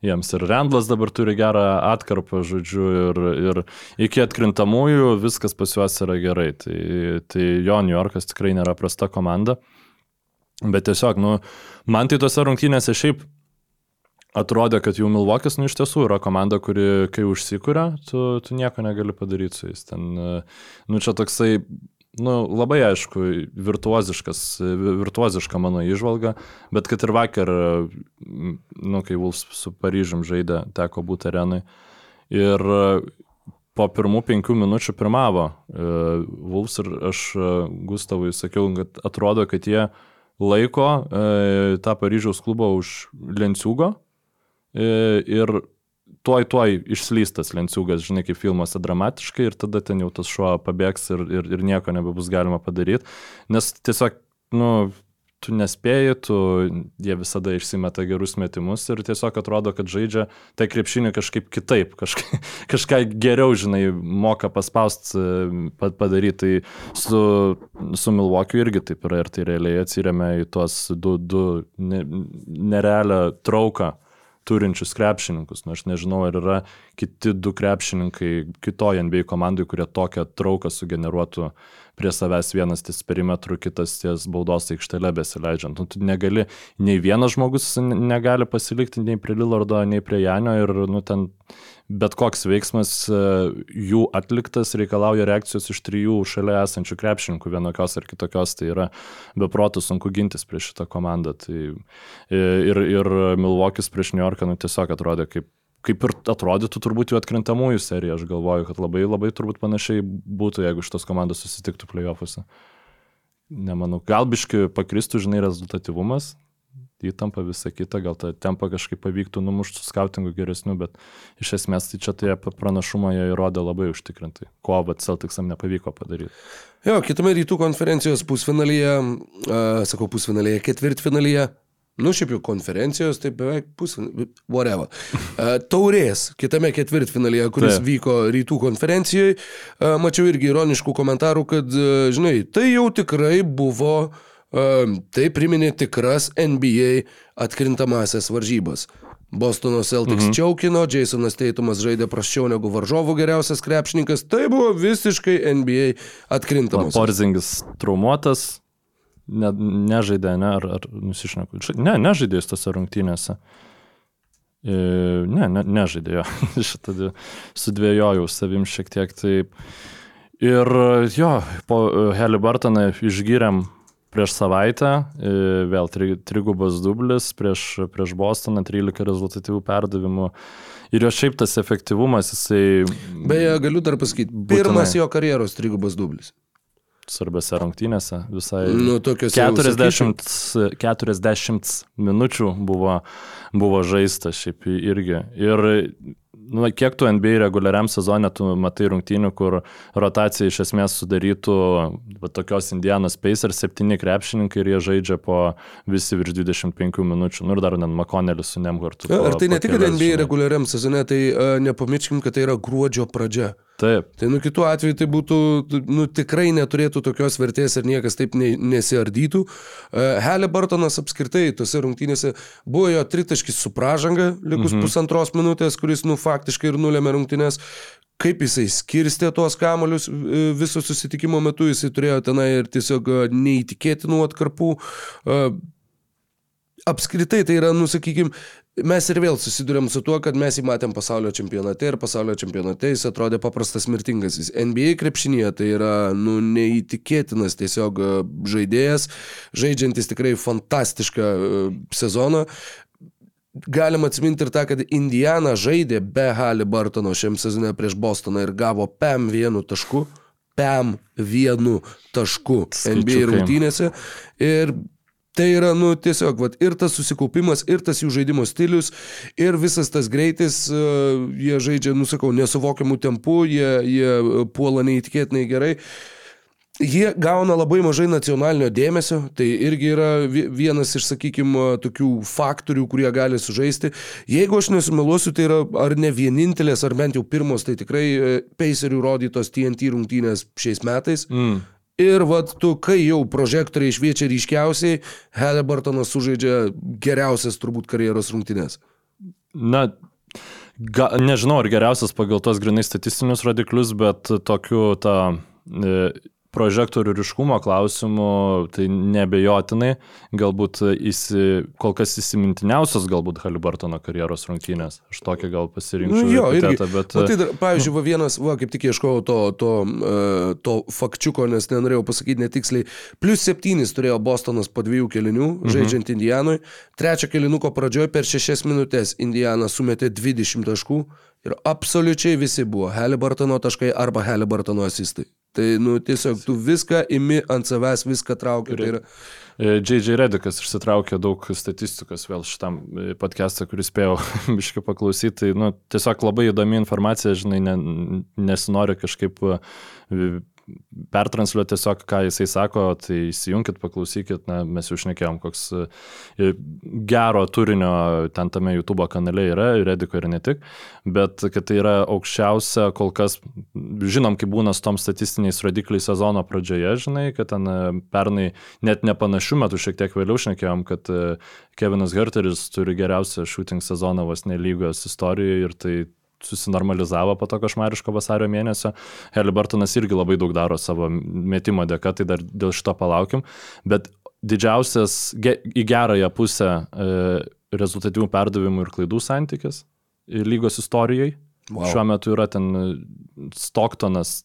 Jiems ir Randlas dabar turi gerą atkarpą, žodžiu, ir, ir iki atkrintamųjų viskas pas juos yra gerai. Tai, tai jo, New Yorkas tikrai nėra prasta komanda. Bet tiesiog, nu, man tai tose rungtynėse šiaip atrodė, kad jau Milvokis, nu, iš tiesų yra komanda, kuri, kai užsikūrė, tu, tu nieko negali padaryti su jais. Ten, nu, čia toksai nu, labai aišku, virtuoziškas, virtuoziška mano išvalga, bet kad ir vakar, nu, kai Vulfs su Paryžium žaidė, teko būti arenai. Ir po pirmų penkių minučių pirmavo Vulfs ir aš Gustavui sakiau, kad atrodo, kad jie laiko tą Paryžiaus klubą už Lenciugo ir tuoj, tuoj išslystas lenciūgas, žinai, kaip filmuose dramatiškai ir tada ten jau tas šuo pabėgs ir, ir, ir nieko nebebus galima padaryti. Nes tiesiog, nu, tu nespėjai, tu, jie visada išsimeta gerus metimus ir tiesiog atrodo, kad žaidžia tai krepšinį kažkaip kitaip, kažką, kažką geriau, žinai, moka paspausti padaryti. Tai su, su Milvokiu irgi taip yra ir tai realiai atsiriame į tuos du, du ne, nerealią trauką turinčius krepšininkus. Na, nu, aš nežinau, ar yra kiti du krepšininkai kitoje NBA komandai, kurie tokią trauką sugeneruotų prie savęs vienas ties perimetru, kitas ties baudos aikštelė besileidžiant. Nu, tu negali, nei vienas žmogus negali pasilikti nei prie Lillardo, nei prie Janio ir nu, ten bet koks veiksmas e, jų atliktas reikalauja reakcijos iš trijų šalia esančių krepšininkų vienokios ar kitokios, tai yra beprotų sunku gintis prieš šitą komandą. Tai e, ir, ir Milvokis prieš New Yorką nu, tiesiog atrodė kaip kaip ir atrodytų turbūt jų atkrintamųjų serija. Aš galvoju, kad labai labai turbūt panašiai būtų, jeigu šitos komandos susitiktų playoffuose. Nemanau, gal biški pakristų, žinai, rezultatyvumas, įtampa visą kitą, gal tą tempą kažkaip pavyktų numušti su skautingu geresniu, bet iš esmės tai čia tai pranašumą jie įrodė labai užtikrintai, ko bet Celticsam nepavyko padaryti. Jo, kitame rytų konferencijos pusfinalyje, uh, sakau pusfinalyje, ketvirtfinalyje, Nu, šiaip jau konferencijos, tai beveik pusė, whatever. Uh, taurės, kitame ketvirtfinalyje, kuris Taip. vyko rytų konferencijoje, mačiau irgi ironiškų komentarų, kad, uh, žinai, tai jau tikrai buvo, uh, tai priminė tikras NBA atkrintamasias varžybas. Bostono Celtics mhm. čiaukino, Jasonas Teitumas žaidė prašiau negu varžovų geriausias krepšininkas, tai buvo visiškai NBA atkrintamas. Porzingis traumuotas, ne, nežaidė, ne, ar, ar nusišneku. Ne, nežaidė jis tose rungtynėse. E, ne, ne, nežaidė jo. Šitą sudvėjojau savim šiek tiek taip. Ir jo, po Helibartoną išgyrėm prieš savaitę, e, vėl tri, trigubas dublis, prieš, prieš Bostoną 13 rezultatyvių perdavimų. Ir jo šiaip tas efektyvumas, jisai... Beje, galiu dar pasakyti, pirmas jo karjeros trigubas dublis svarbiose rungtynėse. Visai nu, 40, 40 minučių buvo, buvo žaista šiaip irgi. Ir nu, kiek tu NBA reguliariam sezonė tu matai rungtynių, kur rotacija iš esmės sudarytų va, tokios Indianos Pacers septyni krepšininkai ir jie žaidžia po visi virš 25 minučių. Nu ir dar net Makonelis su Nemhartu. Ar tai ne tik NBA reguliariam sezone, tai uh, nepamirškim, kad tai yra gruodžio pradžia. Taip. Tai nu kitu atveju tai būtų, nu tikrai neturėtų tokios vertės ir niekas taip ne, nesiardytų. Uh, Halibartonas apskritai tose rungtynėse buvo jo tritaškis su pražanga, likus mhm. pusantros minutės, kuris nu faktiškai ir nulėmė rungtynės. Kaip jisai skirstė tuos kamolius e, viso susitikimo metu, jisai turėjo tenai ir tiesiog e, neįtikėtinų atkarpų. Uh, apskritai tai yra, nusakykime, mes ir vėl susidurėm su tuo, kad mes jį matėm pasaulio čempionate ir pasaulio čempionate jis atrodė paprastas mirtingas. Jis NBA krepšinėje tai yra nu, neįtikėtinas tiesiog e, žaidėjas, žaidžiantis tikrai fantastišką e, sezoną. Galim atsiminti ir tą, kad Indiana žaidė be Halibartono šiam sezone prieš Bostoną ir gavo PM vienu tašku. PM vienu tašku Skaičiukai. NBA rungtynėse. Ir Tai yra, nu, tiesiog, vat, ir tas susikaupimas, ir tas jų žaidimo stilius, ir visas tas greitis, uh, jie žaidžia, nusakau, nesuvokiamų tempų, jie, jie puola neįtikėtinai gerai. Jie gauna labai mažai nacionalinio dėmesio, tai irgi yra vi- vienas iš, sakykime, tokių faktorių, kurie gali sužaisti. Jeigu aš nesumeluosiu, tai yra ar ne vienintelės, ar bent jau pirmos, tai tikrai e, Pacerių rodytos TNT rungtynės šiais metais. Mm. Ir vad tu, kai jau prožektoriai šviečia ryškiausiai, Halliburtonas sužaidžia geriausias turbūt karjeros rungtynės. Na, ga, nežinau, ar geriausias pagal tos grinai statistinius rodiklius, bet tokiu tą e, prožektorių ryškumo klausimu, tai nebejotinai, galbūt įsi, kol kas įsimintiniausias galbūt Halibartono karjeros rungtynės. Aš tokią gal pasirinkčiau. Nu, jo, epitetą, bet... Bet, tai, dar, pavyzdžiui, va, vienas, va, kaip tik ieškojau to, to, uh, to fakčiuko, nes nenorėjau pasakyti netiksliai. Plus septynis turėjo Bostonas po dviejų kelinių, Mhm. žaidžiant Indijanui. Trečią kelinuko pradžioje per šešias minutės Indijanas sumetė 20 taškų ir absoliučiai visi buvo Halliburtono taškai arba Halliburtono asistai. Tai, nu, tiesiog tu viską imi ant savęs, viską trauki. Tai yra, J.J. Redikas išsitraukė daug statistikos vėl šitam e, podcast'ą, kurį spėjau biškai paklausyti. Tai, nu, tiesiog labai įdomi informacija, žinai, ne, nesinori kažkaip e, pertransliuoti tiesiog, ką jisai sako, tai įsijunkit, paklausykit, na, mes jau šnekėjom, koks e, gero turinio ten tame YouTube kanale yra, Rediko ir ne tik, bet kad tai yra aukščiausia kol kas, žinom, kaip būna su tom statistiniais rodikliais sezono pradžioje, žinai, kad ten e, pernai net nepanašių metų šiek tiek vėliau šnekėjom, kad e, Kevinas Herteris turi geriausią shooting sezoną vos nelygos istorijoje ir tai susinormalizavo po to košmariško vasario mėnesio. Helibartonas irgi labai daug daro savo metimo dėka, tai dar dėl šito palaukim. Bet didžiausias ge, į gerąją pusę e, rezultatyvių perdavimų ir klaidų santykis lygos istorijai. Wow. Šiuo metu yra ten e, Stocktonas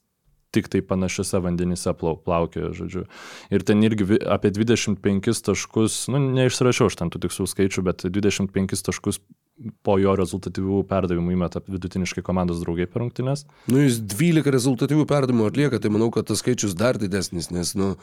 tik tai panašiose vandenyse plau, plaukioja, žodžiu. Ir ten irgi apie 25 taškus, nu, neišsirašiau aš ten tų tikslų skaičių, bet 25 taškus po jo rezultatyvių perdavimų įmeta vidutiniškai komandos draugai per rungtynes. Nu, jis 12 rezultatyvių perdavimų atlieka, tai manau, kad tas skaičius dar didesnis, nes, nu,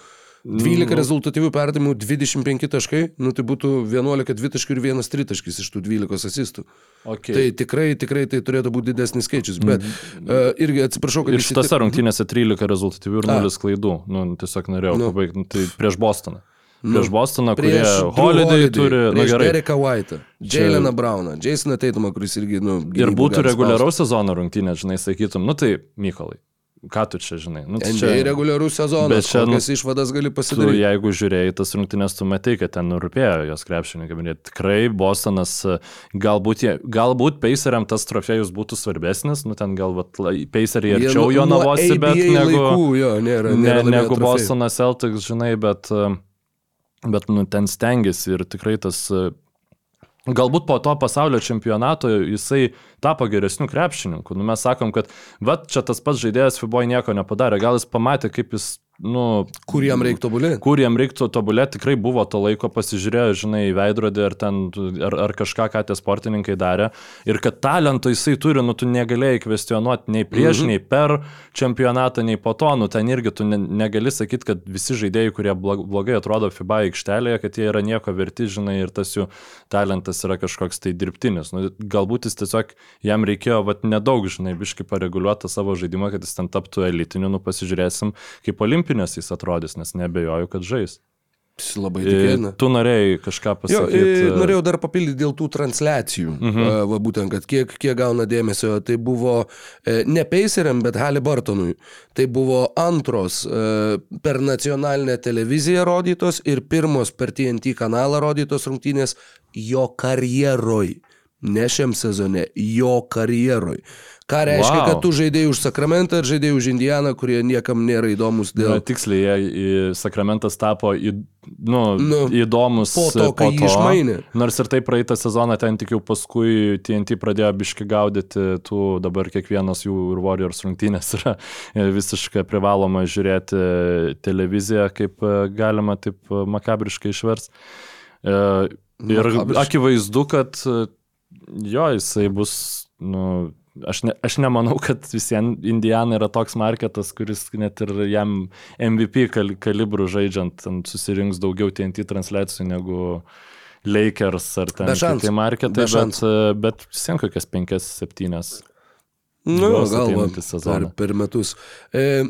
12 Nu. rezultatyvių perdavimų, 25 taškai, nu, tai būtų 11 dvitaškių ir 1 tritaškis iš tų 12 asistų. Okay. Tai tikrai, tikrai tai turėtų būti didesnis skaičius, bet uh, irgi atsiprašau, kad Ir šitose rungtynėse 13 rezultatyvių ir A. 0 klaidų. Nu, tiesiog norėjau Nu. nu. pabaigti. Nu, tai prieš Bostoną. Prieš Bostoną, kurie prieš Drew Holiday turi, na prieš gerai. Dereką White'ą, Čia- Jaleną Browną, Jasoną Teitumą, kuris irgi, nu, Ir būtų reguliaraus sezono rungtynė, žinai, sakytum, nu tai, Mykolai, ką tu čia žinai? Nu, tai spaust. NBA reguliarus sezonas, Bet čia, nu, kokias išvadas gali Tu, pasidaryti. jeigu žiūrėjai tas rungtynės, tu matai, kad ten rūpėjo jos krepšininkam. Ir tikrai Bostonas, galbūt, jie, galbūt Paceriam tas trofėjus būtų svarbesnis, nu ten galbūt Paceriai arčiau jo navosi, bet negu, laikų, jo, nėra, ne, nėra laimėję negu trofėjų. Bostonas Celtics, žinai, bet, e, bet nu, ten stengiasi ir tikrai tas... e, Galbūt po to pasaulio čempionato jisai tapo geresniu krepšininku. Nu, mes sakom, kad va čia tas pats žaidėjas Fiboj nieko nepadarė. Gal jis pamatė, kaip jis, nu, Kur jam reikia tobulėti? kur jam reiktų tobulėti, tikrai buvo to laiko, pasižiūrėjo, žinai, į veidrodį ar, ten, ar, ar kažką, ką tie sportininkai darė. Ir kad talento jisai turi, nu tu negalėjai kvestionuoti nei prieš, mm -hmm. nei per čempionatą, nei po to, nu ten irgi tu ne, negali sakyti, kad visi žaidėjai, kurie blo- blogai atrodo FIBA aikštelėje, kad jie yra nieko verti, žinai, ir tas jų talentas yra kažkoks tai dirbtinis. Nu, galbūt jis tiesiog, jam reikėjo, vat, nedaug, žinai, biškai pareguliuoti savo žaidimą, kad jis ten taptų elitiniu, nu pasižiūrėsim, kaip olimpinės jis atrodys, nes nebejoju, kad žais. Labai E, tikėtina. Tu norėjai kažką Jo, pasakyti. e, norėjau dar papildyti dėl tų transliacijų. Mhm. Mhm. Va, būtent, kad kiek, kiek gauna dėmesio. Tai buvo e, ne Paceriam, bet Halliburtonui. Tai buvo antros e, per nacionalinę televiziją rodytos ir pirmos per TNT kanalą rodytos rungtynės jo karjeroj. Ne šiam sezone, jo karjeroj. Ką reiškia, Wow. kad tu žaidėjai už Sakramentą ir žaidėjai už Indianą, kurie niekam nėra įdomus Na, dėl... tiksliai, jie, Sakramentas tapo į, nu, Nu, įdomus po to, kai jį išmainė. Nors ir tai praeitą sezoną ten tik jau paskui TNT pradėjo biški gaudyti, tų dabar kiekvienas jų ir Warriors rungtynės yra visiškai privaloma žiūrėti televiziją, kaip e, galima taip e, makabriškai išvers. E, Ir akivaizdu, kad jo, jisai bus, nu, aš, ne, aš nemanau, kad visiems Indiana yra toks marketas, kuris net ir jam MVP kal, kalibrų žaidžiant ten susirinks daugiau TNT transliacijų negu Lakers ar ten kiti marketai, Be bet, e, bet visiems kokias penkias, septynias. Nu, Juos gal per, per metus. E,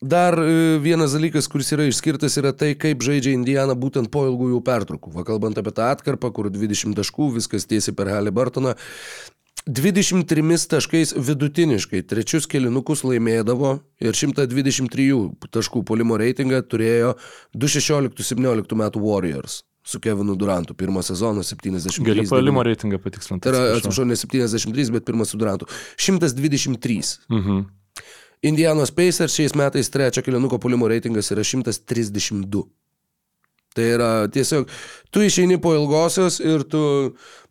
Dar e, vienas dalykas, kuris yra išskirtas, yra tai, kaip žaidžia Indiana būtent po ilgųjų pertraukų. Va, kalbant apie tą atkarpą, kur 20 taškų, viskas tiesiai per Halibartoną. 23 taškais vidutiniškai trečius kilinukus laimėdavo ir 123 taškų polimo reitingą turėjo 2016-2017 metų Warriors su Kevinu Durantu. Pirmą sezoną 70. Gali palimo reitingą patikslinti. Tai yra, atsiprašau, ne 73, bet pirmas su Durantu. 123. Mhm. Indianos Pacers šiais metais trečio kilinuko pulimo reitingas yra 132. Tai yra tiesiog, tu išeini po ilgosios ir tu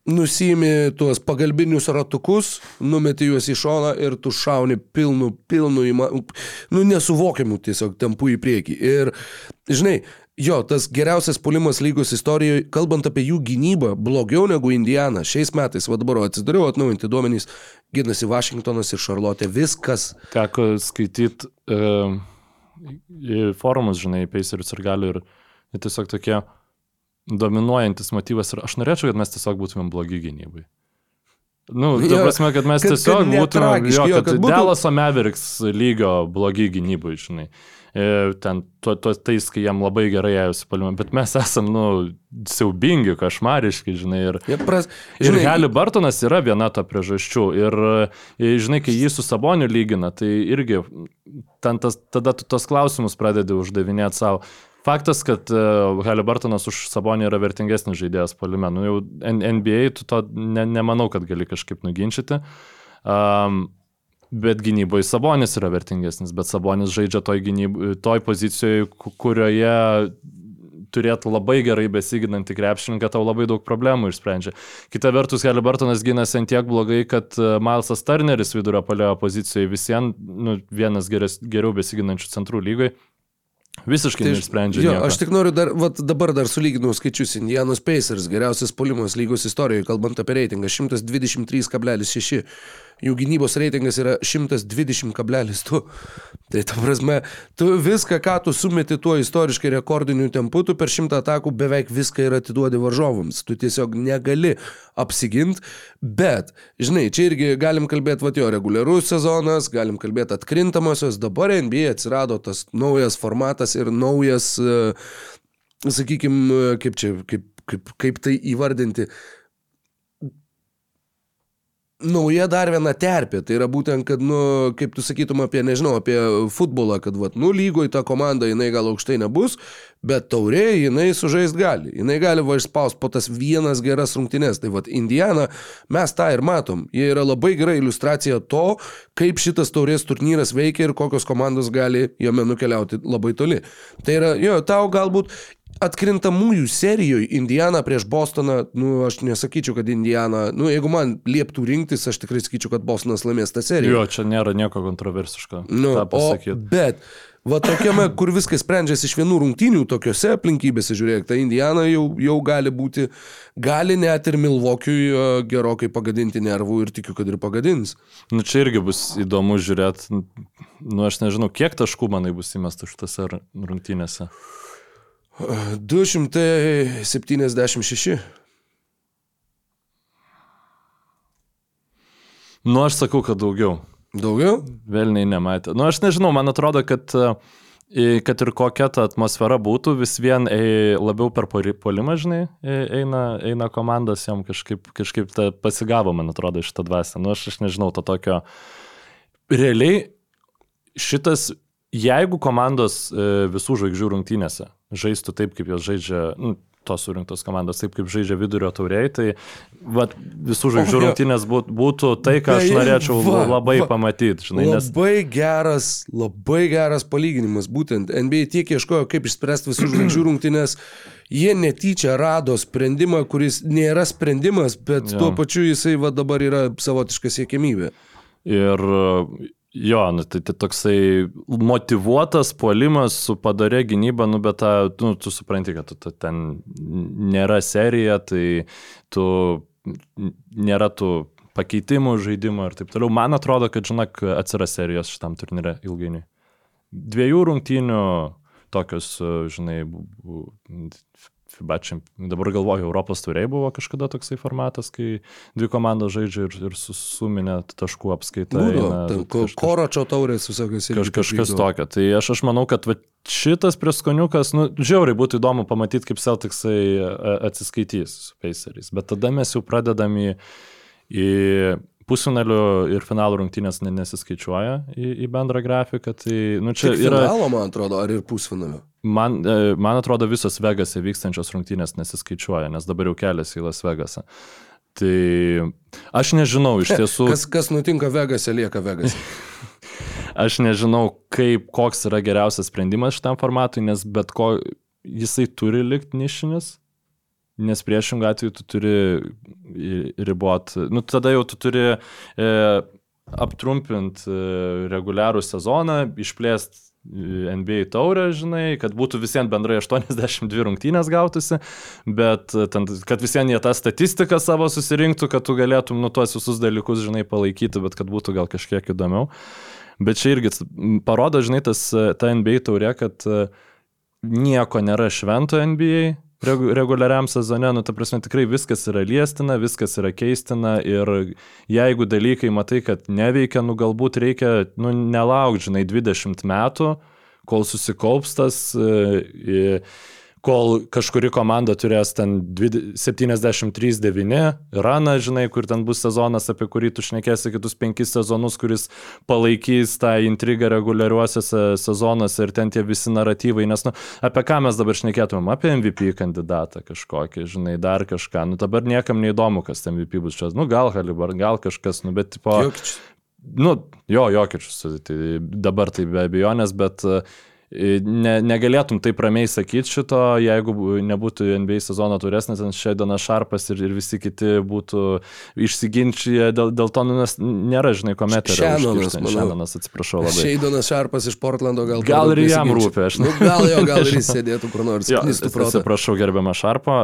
nusimi tuos pagalbinius ratukus, numeti juos į šoną ir tu šauni pilnu, pilnu, įma, nu nesuvokiamu tiesiog tempu į priekį. Ir, žinai, jo, tas geriausias pulimas lygos istorijoje, kalbant apie jų gynybą, blogiau negu Indiana. Šiais metais, va dabar atsidariau atnaujinti duomenys, ginasi Vašingtonas ir Šarlotė, viskas. Teko skaityti uh, forumus, žinai, Pacers ir gali ir, tiesiog tokie dominuojantis motyvas ir aš norėčiau, kad mes tiesiog būtumėm blogi gynybai. Nu, ta prasme, kad mes kad- tiesiog kad būtumėm, jo, kad, kad būtų- Delaso Mavericks lygio blogi gynybai, žinai. E, Ten to, to, tais, kai jam labai gerai ėjosi palimą, bet mes esam, nu, siaubingi, košmariški, žinai. Ir, Ja, pras, Ir žinai, Heli Bartonas yra viena to priežasčių. Ir, e, žinai, kai jį su Saboniu lygina, tai irgi ten tas, tada tu tos klausimus pradedi uždavinėti savo. Faktas, kad uh, Heli Bartonas už Sabonį yra vertingesnis žaidėjas palime. Nu, jau NBA tu to ne, nemanau, kad gali kažkaip nuginčyti. Um, Bet gynyboje Sabonis yra vertingesnis, bet Sabonis žaidžia toj, gynyb, toj pozicijoje, ku- kurioje turėtų labai gerai besiginantį krepšininką, tau labai daug problemų išsprendžia. Kita vertus, Halibartonas gynasi ant tiek blogai, kad e, Milesas Turneris vidurio palėjo pozicijoje visiems, nu, vienas geres, geriau besiginančių centrų lygai, visiškai tai neišsprendžia. Jo, nieko. aš tik noriu dar, vat, dabar dar sulyginau skaičius. Indianos Pacers, geriausias polimas lygos istorijoje, kalbant apie reitingą, 123,6. Jų gynybos reitingas yra 120,2. Tai ta prasme, tu viską, ką tu sumeti tuo istoriškai rekordiniu tempu, tu per šimtą atakų beveik viską ir atiduodi varžovams. Tu tiesiog negali apsiginti, bet, žinai, čia irgi galim kalbėti, va jo, reguliarus sezonas, galim kalbėti atkrintamosios, dabar NBA atsirado tas naujas formatas ir naujas, sakykime, kaip čia, kaip, kaip, kaip tai įvardinti, nauja dar viena terpė. Tai yra būtent, kad, nu, kaip tu sakytum apie, nežinau, apie futbolą, kad, vat, nu, lygoje ta komanda, jinai gal aukštai nebus, bet taurė jinai sužaist gali. Jinai gali va išspaus po tas vienas geras rungtynes. Tai, vat, Indiana, mes tą ir matom. Jie yra labai gera iliustracija to, kaip šitas taurės turnyras veikia ir kokios komandos gali jame nukeliauti labai toli. Tai yra, jo, tau galbūt atkrintamųjų serijoje Indiana prieš Bostoną, nu, aš nesakyčiau, kad Indiana, nu, jeigu man lieptų rinktis, aš tikrai sakyčiau, kad Bostonas laimės tą seriją. Jo, čia nėra nieko kontroversiško. Nu, o, bet, va tokiame, kur viskas sprendžiasi iš vienų rungtynių, tokiuose aplinkybėse, žiūrėk, ta Indiana jau, jau gali būti, gali net ir Milvokiui e, gerokai pagadinti nervų ir tikiu, kad ir pagadins. Nu, čia irgi bus įdomu žiūrėti. Nu, aš nežinau, kiek taškų manai bus įmesta šitose rungtynėse. 276. Nu, aš sakau, kad daugiau. Daugiau? Velniai nematė. Nu, aš nežinau, man atrodo, kad, e, kad ir kokia ta atmosfera būtų, vis vien e, labiau per poli- polimą, žinai, e, eina, eina komandas, jam kažkaip, kažkaip ta pasigavo, man atrodo, šitą dvasę. Nu, aš, aš nežinau, to tokio. Realiai šitas, jeigu komandos e, visų žvaigždžių rungtynėse žaistų taip, kaip jos žaidžia, nu, tos surinktos komandos, taip kaip žaidžia vidurio tauriai, tai vat, visų žvaigždžių rungtynės būt, būtų tai, ką aš norėčiau va, labai va. pamatyti, žinai, nes Labai geras, labai geras palyginimas. Būtent NBA tiek ieškojo, kaip išspręsti visų žvaigždžių rungtynės. Jie netyčia rado sprendimą, kuris nėra sprendimas, bet Jo. tuo pačiu jisai va dabar yra savotiška siekimybė. Ir jo, nu, tai, tai toksai motivuotas puolimas su padarė gynyba, nu, bet ta, nu, tu supranti, kad tu, tu, ten nėra serija, tai tu nėra tų pakeitimų žaidimo ir taip toliau. Man atrodo, kad, žinok, atsiras serijos šitam turnyrė ilgainiui. Dviejų rungtynių tokios, žinai, FIBA čemp... dabar galvoju, Europos turėjai buvo kažkada toksai formatas, kai dvi komandos žaidžia ir, ir susuminė taškų apskaitą. Koročio taurės visokios ir kaž, kažkas tokio. Tai aš, aš manau, kad va, šitas prieskoniukas, nu, žiauriai būtų įdomu pamatyti, kaip Celticsai atsiskaitys su Paceriais. Bet tada mes jau pradedam į, į pusfinalių ir finalų rungtynės nesiskaičiuoja į, į bendrą grafiką. Tai, nu, čia Tik yra... Finalo, man atrodo, ar ir pusfinalių? Man, e, man atrodo, visos Vegase vykstančios rungtynės nesiskaičiuoja, nes dabar jau keliasi į Las Vegasą. Tai aš nežinau iš tiesų. Kas, kas nutinka Vegase, lieka Vegase. aš nežinau, kaip, koks yra geriausias sprendimas šitam formatui, nes bet ko jisai turi likti nišinis, nes priešingų atveju tu turi ribot, nu tada jau tu turi e, aptrumpinti e, reguliarų sezoną, išplėsti NBA taurę, žinai, kad būtų visiems bendrai 82 rungtynės gautųsi, bet ten, kad visiems jie tą statistiką savo susirinktų, kad tu galėtum nu tuos visus dalykus, žinai, palaikyti, bet kad būtų gal kažkiek įdomiau. Bet čia irgi parodo, žinai, tas, ta NBA taurė, kad nieko nėra švento NBA, reguliariam sezone, nu, ta prasme, tikrai viskas yra liestina, viskas yra keistina ir jeigu dalykai matai, kad neveikia, nu, galbūt reikia, nu, nelauk, žinai, 20 metų, kol susikaups tas. E, kol kažkuri komanda turės ten 73-9 raną, žinai, kur ten bus sezonas, apie kurį tu šnekėsi kitus penkis sezonus, kuris palaikys tą intrigą reguliariuosiuose sezonuose ir ten tie visi naratyvai, nes, nu, apie ką mes dabar šnekėtumėm, apie MVP kandidatą kažkokį, žinai, dar kažką, nu, dabar niekam neįdomu, kas ten MVP bus čia, nu, gal Halibar, gal kažkas, nu, bet, tipo, Jokič. nu, jo, jokičius, tai dabar tai be abejonės, bet uh, ne, negalėtum taip ramiai sakyti šito, jeigu nebūtų NBA sezono turesnis, nes Šeidonas Šarpas ir, ir visi kiti būtų išsiginčiję dėl, dėl to, nu, nes nėra, žinai, komet yra. Šenonas, atsiprašau labai. Šeidonas Šarpas iš Portlando gal. Gal ir jam rūpi, aš nu, gal jo, gal ir jis sėdėtų kur nors. jo, atsiprašau, gerbiamą Šarpą,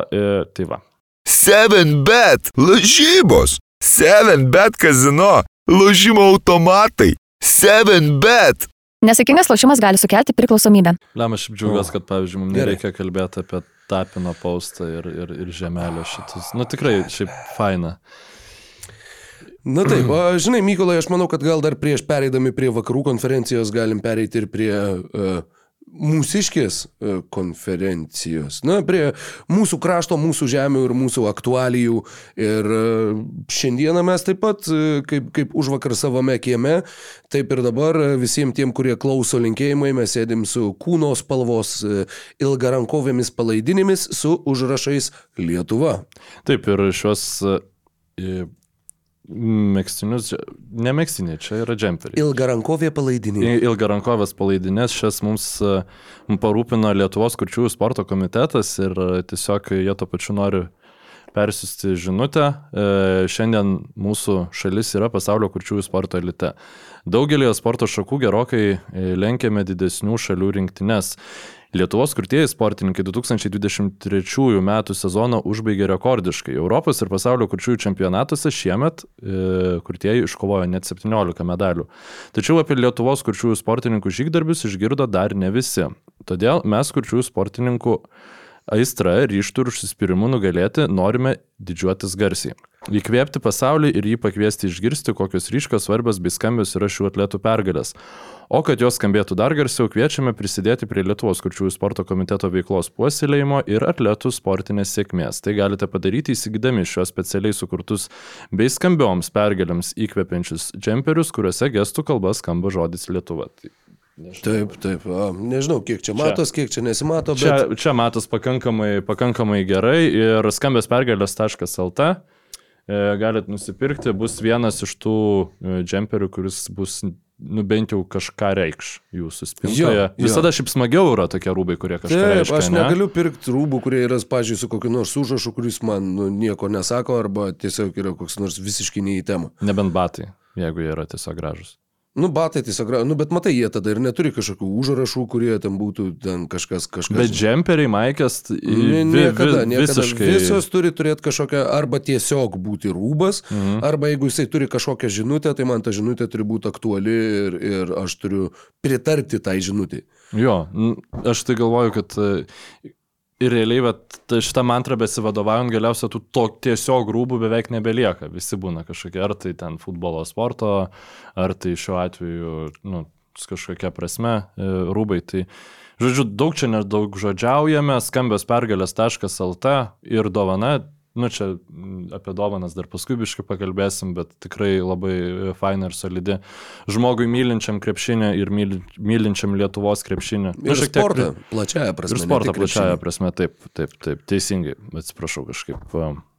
tai va. 7bet lažybos, 7bet kazino, lažymo automatai, 7bet. Nesėkmingas lošimas gali sukelti priklausomybę. Lem, aš džiaugiuosi, kad, pavyzdžiui, mums nereikia kalbėti apie tapino paustą ir, ir, ir žemelio šitus. Nu tikrai, šiaip faina. Na taip, o, žinai, Mykolai, aš manau, kad gal dar prieš pereidami prie vakarų konferencijos galim pereiti ir prie uh, mūsiškės konferencijos. Na, prie mūsų krašto, mūsų žemių ir mūsų aktualijų. Ir šiandieną mes taip pat, kaip, kaip už vakar savame kieme, taip ir dabar visiems tiem, kurie klauso linkėjimai, mes sėdim su kūno spalvos ilgarankovėmis palaidinėmis su užrašais Lietuva. Taip, ir šios Mėgstinius, ne mėgstiniai, čia yra džemperiai. Ilgarankovė palaidinė. Ilgarankovės palaidinės šias mums parūpino Lietuvos kurčiųjų sporto komitetas ir tiesiog jie to pačiu nori persiusti žinutę. Šiandien mūsų šalis yra pasaulio kurčiųjų sporto elite. Daugelį sporto šakų gerokai lenkėme didesnių šalių rinktinės. Lietuvos kurtieji sportininkai 2023 m. sezoną užbaigė rekordiškai. Europos ir pasaulio kurčiųjų čempionatuose šiemet e, kurtieji iškovojo net 17 medalių. Tačiau apie Lietuvos kurčiųjų sportininkų žygdarbius išgirdo dar ne visi. Todėl mes kurčiųjų sportininkų aistra, ryštų ir užsispyrimu nugalėti norime didžiuotis garsiai. Įkvėpti pasaulį ir jį pakviesti išgirsti, kokios ryškios, svarbios bei skambios yra šių atletų pergalės. O kad jos skambėtų dar garsiau, kviečiame prisidėti prie Lietuvos kurčiųjų sporto komiteto veiklos puoselėjimo ir atletų sportinės sėkmės. Tai galite padaryti įsigydami šios specialiai sukurtus bei skambioms pergalėms įkvepiančius džemperius, kuriuose gestų kalba skamba žodis Lietuva. Tai Nežinau. Taip, taip. A, nežinau, kiek čia matos, čia, kiek čia nesimato. Bet... Čia, čia matos pakankamai, pakankamai gerai ir skambės pergalės.lt galit nusipirkti, bus vienas iš tų džemperių, kuris bus nu bent jau kažką reikš jūsų spintoje. Visada šiaip smagiau yra tokie rūbai, kurie kažką Taip, reiškia. Aš ne? negaliu pirkti rūbų, kurie yra, pažiūrėjau, su kokiu nors užrašu, kuris man nu, nieko nesako, arba tiesiog yra koks nors visiškai neį temą. Nebent batai, jeigu jie yra tiesiog gražus. Nu, batai tiesiog, nu, bet matai, jie tada ir neturi kažkokių užrašų, kurie ten būtų ten kažkas kažkas. Bet džemperiai, maikės, ne, niekada, niekada. visiškai. Visos turi turėti kažkokią, arba tiesiog būti rūbas, mhm. arba jeigu jisai turi kažkokią žinutę, tai man ta žinutė turi būti aktuali ir, ir aš turiu pritarti tai žinutį. Jo, aš tai galvoju, kad Ir realiai, ta- šitą mantrą besivadovaujant, galiausiai tų to tiesiog grūbų beveik nebelieka. Visi būna kažkokie, ar tai ten futbolo sporto, ar tai šiuo atveju, nu, kažkokia prasme e, rūbai. Tai, žodžiu, daug čia nedaug žodžiaujame, skambios pergalės.lt ir dovana. Nu, čia apie dovanas dar paskui biškai pakalbėsim, bet tikrai labai faina ir solidi. Žmogui mylinčiam krepšinį ir myli- mylinčiam Lietuvos krepšinį. Nu, Ir šiek tiek sportą, plačiaja prasme. Ir sportą plačiaja prasme, taip, taip, taip, teisingai, atsiprašau kažkaip.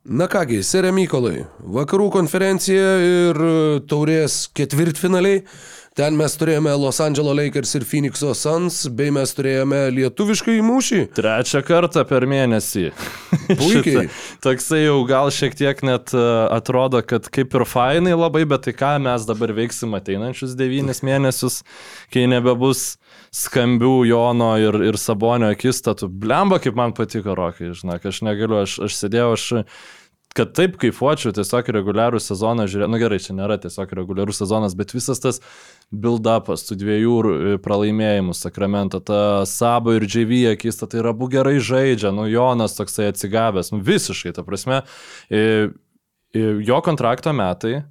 Na kągi, Serė Mykolai, vakarų konferencija ir e, taurės ketvirtfinaliai. Ten mes turėjome Los Angeles Lakers ir Phoenix'o Suns, bei mes turėjome lietuviškai mūšį. Trečią kartą per mėnesį. Puikiai. Toksai jau gal šiek tiek net e, atrodo, kad kaip ir fainai labai, bet tai ką mes dabar veiksim ateinančius devynis mėnesius, kai nebebus skambių Jono ir, ir Sabonio akistatų. Blemba, kaip man patiko Rokai, žinok, aš negaliu, aš, aš sėdėjau, aš kad taip kaifuočiau tiesiog reguliarų sezoną žiūrėti, nu gerai, čia nėra tiesiog reguliarų sezonas, bet visas tas build-upas tų dviejų pralaimėjimų Sakramento, ta Sabo ir JV akista, tai yra abu gerai žaidžia, nu Jonas toksai atsigavęs, nu visiškai, ta prasme, jo kontrakto metai,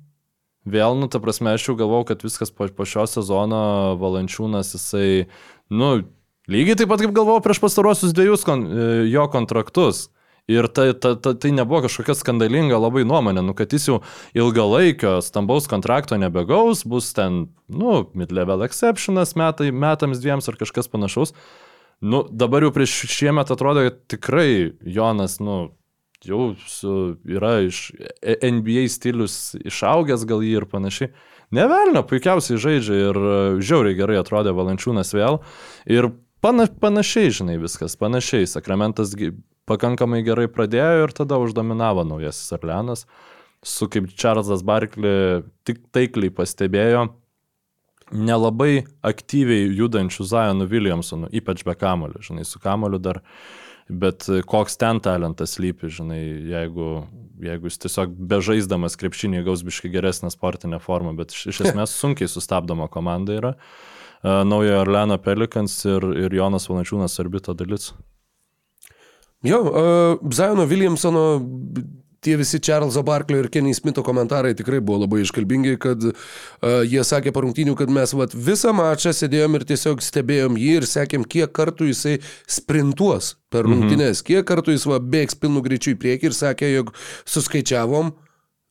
vėl, nu ta prasme, aš jau galvau, kad viskas po, po šio sezono valančiūnas jisai, nu, lygiai taip pat kaip galvojau prieš pastarosius dviejus kon, jo kontraktus. Ir tai, ta, ta, tai nebuvo kažkokia skandalinga labai nuomonė, nu, kad jis jau ilgalaikio stambaus kontrakto nebegaus, bus ten, nu, mid-level exceptionas metai, metams dviems ar kažkas panašaus. Nu, dabar jau prieš šiemet atrodo, kad tikrai Jonas, nu, jau su, yra iš NBA stilius išaugęs gal jį ir panašiai. Nevelnio, puikiausiai žaidžia ir žiauriai gerai atrodė Valančiūnas vėl. Ir pana, panašiai, žinai, viskas, panašiai. Sakramentas pakankamai gerai pradėjo ir tada uždominavo naujasis Arlenas. Su kaip Čarlzas Barkley tik taikliai pastebėjo, nelabai aktyviai judančių Zionų Williamsonų, ypač be kamulio, žinai, su kamuliu dar, bet koks ten talentas lypi, žinai, jeigu, jeigu jis tiesiog bežaisdamas krepšinį gaus biškai geresnę sportinę formą, bet iš, iš esmės sunkiai sustabdoma komanda yra. Naujojo Orleano Pelikans ir, ir Jonas Valančiūnas Arbito dalis. Jo, uh, Zajono Williamsono tie visi Charleso Barkley ir Kenny Smitho komentarai tikrai buvo labai iškalbingi, kad uh, jie sakė po rungtynių, kad mes vat, visą mačą sėdėjom ir tiesiog stebėjom jį ir sekėm, kiek kartų jisai sprintuos per rungtynės, mhm. kiek kartų jis va, bėgs pilnu greičiu į priekį ir sakė, jog suskaičiavom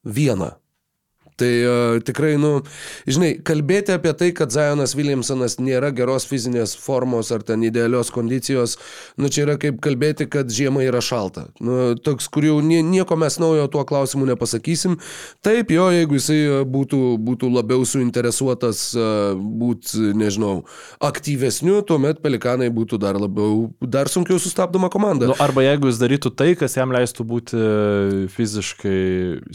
vieną. Tai uh, tikrai, nu, žinai, kalbėti apie tai, kad Zajonas Williamsonas nėra geros fizinės formos ar ten idealios kondicijos, nu, čia yra kaip kalbėti, kad žiema yra šalta. Nu, toks, kur jau nie, nieko mes naujo tuo klausimu nepasakysim. Taip, jo, jeigu jisai uh, būtų, būtų labiau suinteresuotas uh, būti, nežinau, aktyvesniu, tuomet pelikanai būtų dar labiau, dar sunkiau sustabdoma komanda. Nu, arba jeigu jis darytų tai, kas jam leistų būti fiziškai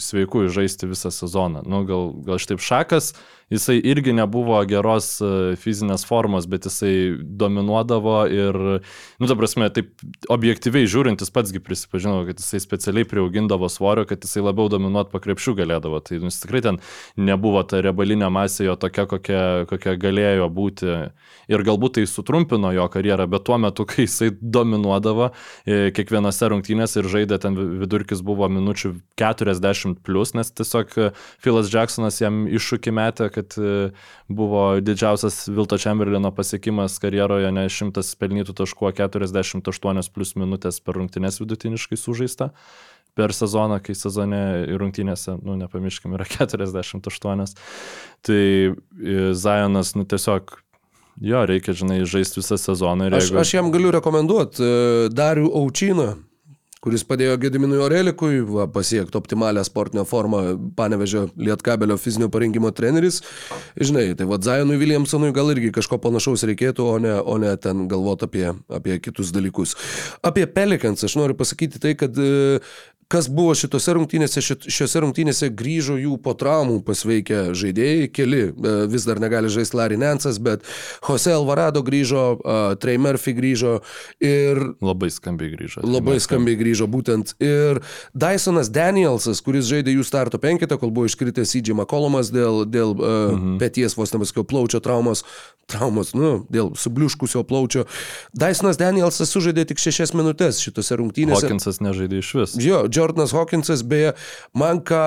sveiku ir žaisti visą sezoną. Nu, gal, gal štaip šakas, jisai irgi nebuvo geros e, fizinės formos, bet jisai dominuodavo ir, nu, ta prasme, taip objektyviai žiūrint, jis patsgi prisipažino, kad jisai specialiai prieaugindavo svorio, kad jisai labiau dominuot pakrepšių galėdavo. Tai nu, tikrai ten nebuvo ta riebalinė masė jo tokia, kokia, kokia galėjo būti. Ir galbūt tai sutrumpino jo karjerą, bet tuo metu, kai jisai dominuodavo e, kiekvienose rungtynėse ir žaidė, ten vidurkis buvo minučių 40 plus, nes tiesiog e, Philas Jacksonas jam iššūkį metė, kad e, buvo didžiausias Vilto Chamberlaino pasiekimas karjeroje, ne 100 pelnytų taškų, o 48 plus minutės per rungtynės vidutiniškai sužaista per sezoną, kai sezone ir rungtynėse, nu, nepamirškim, yra 48. Tai e, Zajonas, nu, tiesiog, jo, reikia, žinai, žaisti visą sezoną. Ir Aš, jeigu... aš jam galiu rekomenduoti uh, Darių Aučiną, kuris padėjo Gediminui Orelikui va, pasiekti optimalią sportinę formą Panevežio Lietkabelio fizinio parengimo treneris. Žinai, tai vad Zajonui Williamsonui gal irgi kažko panašaus reikėtų, o ne, o ne ten galvoti apie, apie kitus dalykus. Apie Pelikans aš noriu pasakyti tai, kad uh, kas buvo šitose rungtynėse, šiose rungtynėse grįžo jų po traumų pasveikę žaidėjai, keli e, vis dar negali žaisti Larry Nansas, bet Jose Alvarado grįžo, uh, Trey Murphy grįžo ir Labai skambiai grįžo. Labai skambiai grįžo būtent. Ir Dysonas Danielsas, kuris žaidė jų starto penketą, kol buvo iškritęs CJ McCollumas dėl, dėl uh, mhm. peties vos nepasakiau plaučio traumos, traumos, nu, dėl subliuškusio plaučio. Dysonas Danielsas sužaidė tik šešias minutės šitose rungtynėse. Hawkinsas nežaidė iš vis. Jo, Jordanas Hawkinsas, beje, man ką,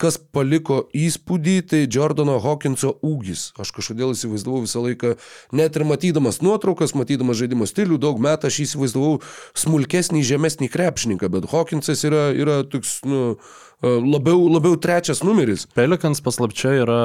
kas paliko įspūdį, tai Jordano Hawkinso ūgis. Aš kažkodėl įsivaizdavau visą laiką, net ir matydamas nuotraukas, matydamas žaidimo stilių, daug metų aš įsivaizdavau smulkesnį, žemesnį krepšininką, bet Hawkinsas yra, yra toks, nu, labiau, labiau trečias numeris. Pelikans paslapčia yra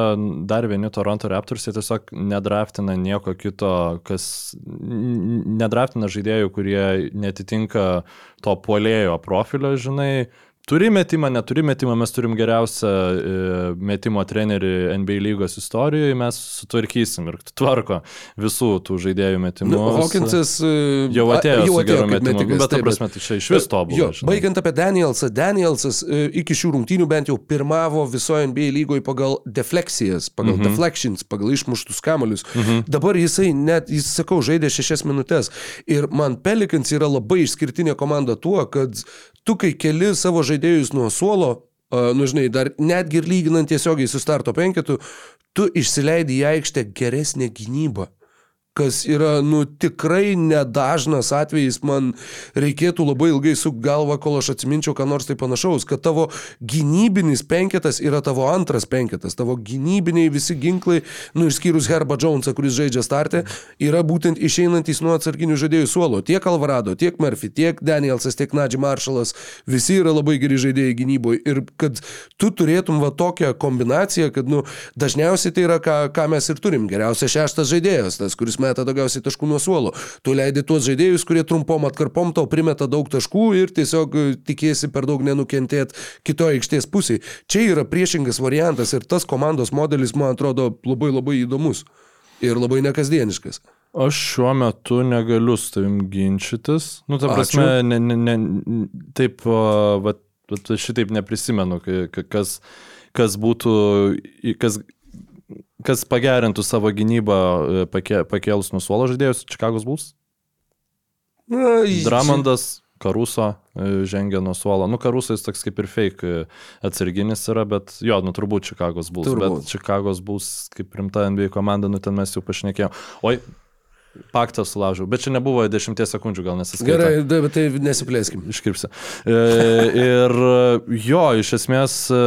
dar vieni Toronto Raptors, jie tiesiog nedraftina nieko kito, kas nedraftina žaidėjų, kurie netitinka to polėjo profilio, žinai, Turi metimą, neturi metimą, mes turim geriausią e, metimo trenerį NBA lygos istorijoje, mes sutvarkysim ir tvarko visų tų žaidėjų metimų. Nu, Hawkinsas e, jau atėjo, jau atėjo metimu, metikas, bet ta prasme, tai čia iš vis tobulai. Baigiant apie Danielsą, Danielsas e, iki šių rungtynių bent jau pirmavo visoje NBA lygoje pagal defleksijas, pagal mhm. deflections, pagal išmuštus kamolius. Mhm. Dabar jisai net, jis sakau, žaidė šešias minutės. Ir man Pelikans yra labai išskirtinė komanda tuo, kad tu kai keli savo žaidėjus nuo suolo, nu žinai, dar netgi ir lyginant tiesiogiai su starto penketu, tu išsileidi į aikštę geresnę gynybą kas yra, nu, tikrai nedažnas atvejis, man reikėtų labai ilgai su galva, kol aš atsiminčiau, ką nors tai panašaus, kad tavo gynybinis penketas yra tavo antras penketas, tavo gynybiniai visi ginklai, nu, išskyrus Herba Jonesą, kuris žaidžia startę, yra būtent išeinantys nuo atsarginių žaidėjų suolo. Tiek Alvarado, tiek Murphy, tiek Danielsas, tiek Nadži Marshalas, visi yra labai geri žaidėjai gynyboje. Ir kad tu turėtum va tokią kombinaciją, kad, nu, dažniausiai tai yra, ką, ką mes ir turim. Geriausias šeštas žaidėjas, tas, kuris meta daugiausiai taškų nuo suolo. Tu leidi tuos žaidėjus, kurie trumpom atkarpom tau primeta daug taškų ir tiesiog e, tikėsi per daug nenukentėti kitoje aikštės pusėje. Čia yra priešingas variantas ir tas komandos modelis, man atrodo, labai labai įdomus ir labai nekasdieniškas. Aš šiuo metu negaliu su tavim ginčytis. Nu, ta prasme, ne, ne, ne, taip, va, šitaip neprisimenu, kas, kas būtų, kas kas pagerintų savo gynybą e, pake, pakėlus nuo suolo žaidėjus Čikagos Bulls? Dramondas, Karuso e, žengia nuo suolo. Nu, Karuso jis toks kaip ir fake e, atsarginis yra, bet jo, nu turbūt Čikagos Bulls. Turbūt. Bet Čikagos Bulls kaip rimta NBA komanda, nu ten mes jau pašnekėjome. Oi, Paktą sulaužiau, bet čia nebuvo 10 sekundžių, gal nesiskaitė. Gerai, bet tai nesiplėskim. Iškirpsiu. E, ir jo, iš esmės e,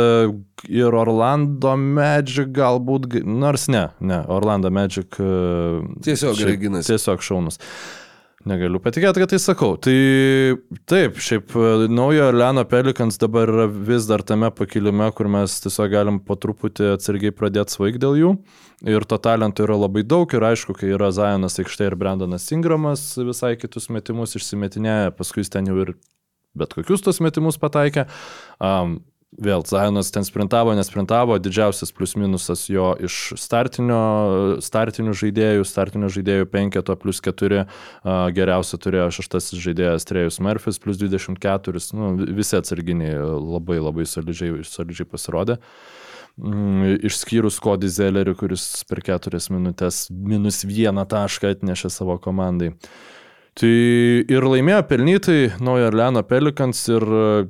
ir Orlando Magic galbūt, nors ne, ne, Orlando Magic. E, tiesiog gerai gynasi. Tiesiog šaunus. Negaliu patikėti, kad tai sakau. Tai taip, šiaip naujo Leno Pelikans dabar yra vis dar tame pakilime, kur mes tiesiog galim po truputį atsargiai pradėti svaig dėl jų. Ir to talento yra labai daug ir aišku, kai yra Zajonas aikštė ir Brendanas Ingramas visai kitus metimus išsimetinėja, paskui ten jau ir bet kokius tos metimus pataikė. Um, Vėl Zajonas ten sprintavo, nesprintavo, didžiausias plius minusas jo iš startinio, startinių žaidėjų, startinio žaidėjų penketo plus 4, geriausia turėjo šeštasis žaidėjas Trejus Murphys plus 24, nu, visi atsarginiai labai labai solidžiai, solidžiai pasirodė. Mm, išskyrus Kodį Zellerį, kuris per keturias minutės minus vieną tašką atnešė savo komandai. Uh, Tai ir laimėjo pelnytai Naujo Orleano Pelikans ir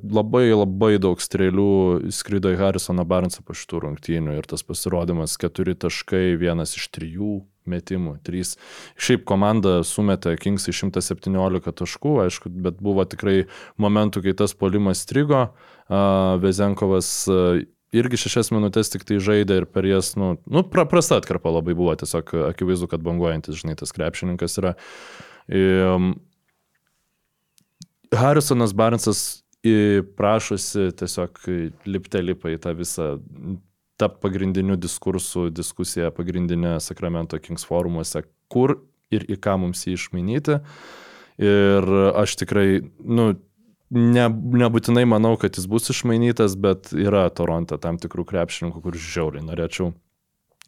labai labai daug strėlių skrido į Harrisoną Barnsą po šitų rungtynių ir tas pasirodymas keturi taškai, vienas iš trijų metimų, trys. Šiaip komanda sumetė Kingsai 117 taškų, aišku, bet buvo tikrai momentų, kai tas polimas strigo, Vezenkovas irgi šešias minutės tik tai žaidė ir per jas, nu, nu prasta atkarpa labai buvo, tiesiog akivaizdu, kad banguojantis, žinai, tas krepšininkas yra. Harrisonas Barnsas prašosi tiesiog lipte lipa į tą visą tap pagrindinių diskursų diskusiją pagrindinė Sakramento Kings forumuose, kur ir į ką mums jį išmainyti. Ir aš tikrai, nu, ne, nebūtinai manau, kad jis bus išmainytas, bet yra Toronte tam tikrų krepšininkų, kur žiauriai norėčiau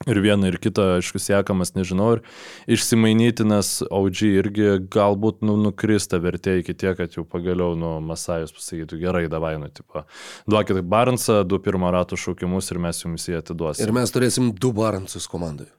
Ir vieną ir kitą, aišku, siekamas, nežinau, ir išsimainyti, nes OG irgi galbūt nu, nukrista vertė iki tiek, kad jau pagaliau, nu, Masajus pasakytų, gerai, davai, nu, tipo, duokit Baransą, du pirmo rato šaukimus ir mes jums jį atiduosime. Ir mes turėsim du Baransus komandai.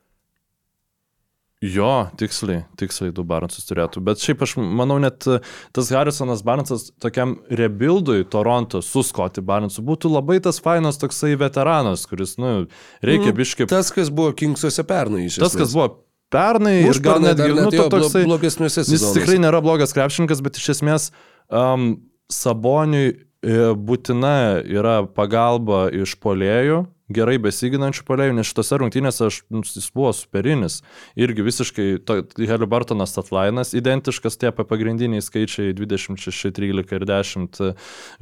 Jo, tiksliai, tiksliai du Barnsus turėtų. Bet šiaip aš manau, net e, tas Harrisonas Barnsas tokiam rebuildui Toronto su Scotty Barnsu būtų labai tas fainas toksai veteranas, kuris, nu, reikia mm, biškai. Tas, kas buvo Kingsuose pernai iš esmės. Tas, kas buvo pernai ir gal netgi, nu, to toksai, blogesniuose sezonuose. Jis tikrai nėra blogas krepšininkas, bet iš esmės um, Saboniui e, būtina yra pagalba iš polėjų gerai besiginančių polėjų, nes šitose rungtynėse aš, nu, jis buvo superinis. Irgi visiškai, Helibartonas Atlainas, identiškas tie pagrindiniai skaičiai 26, 13 ir 10,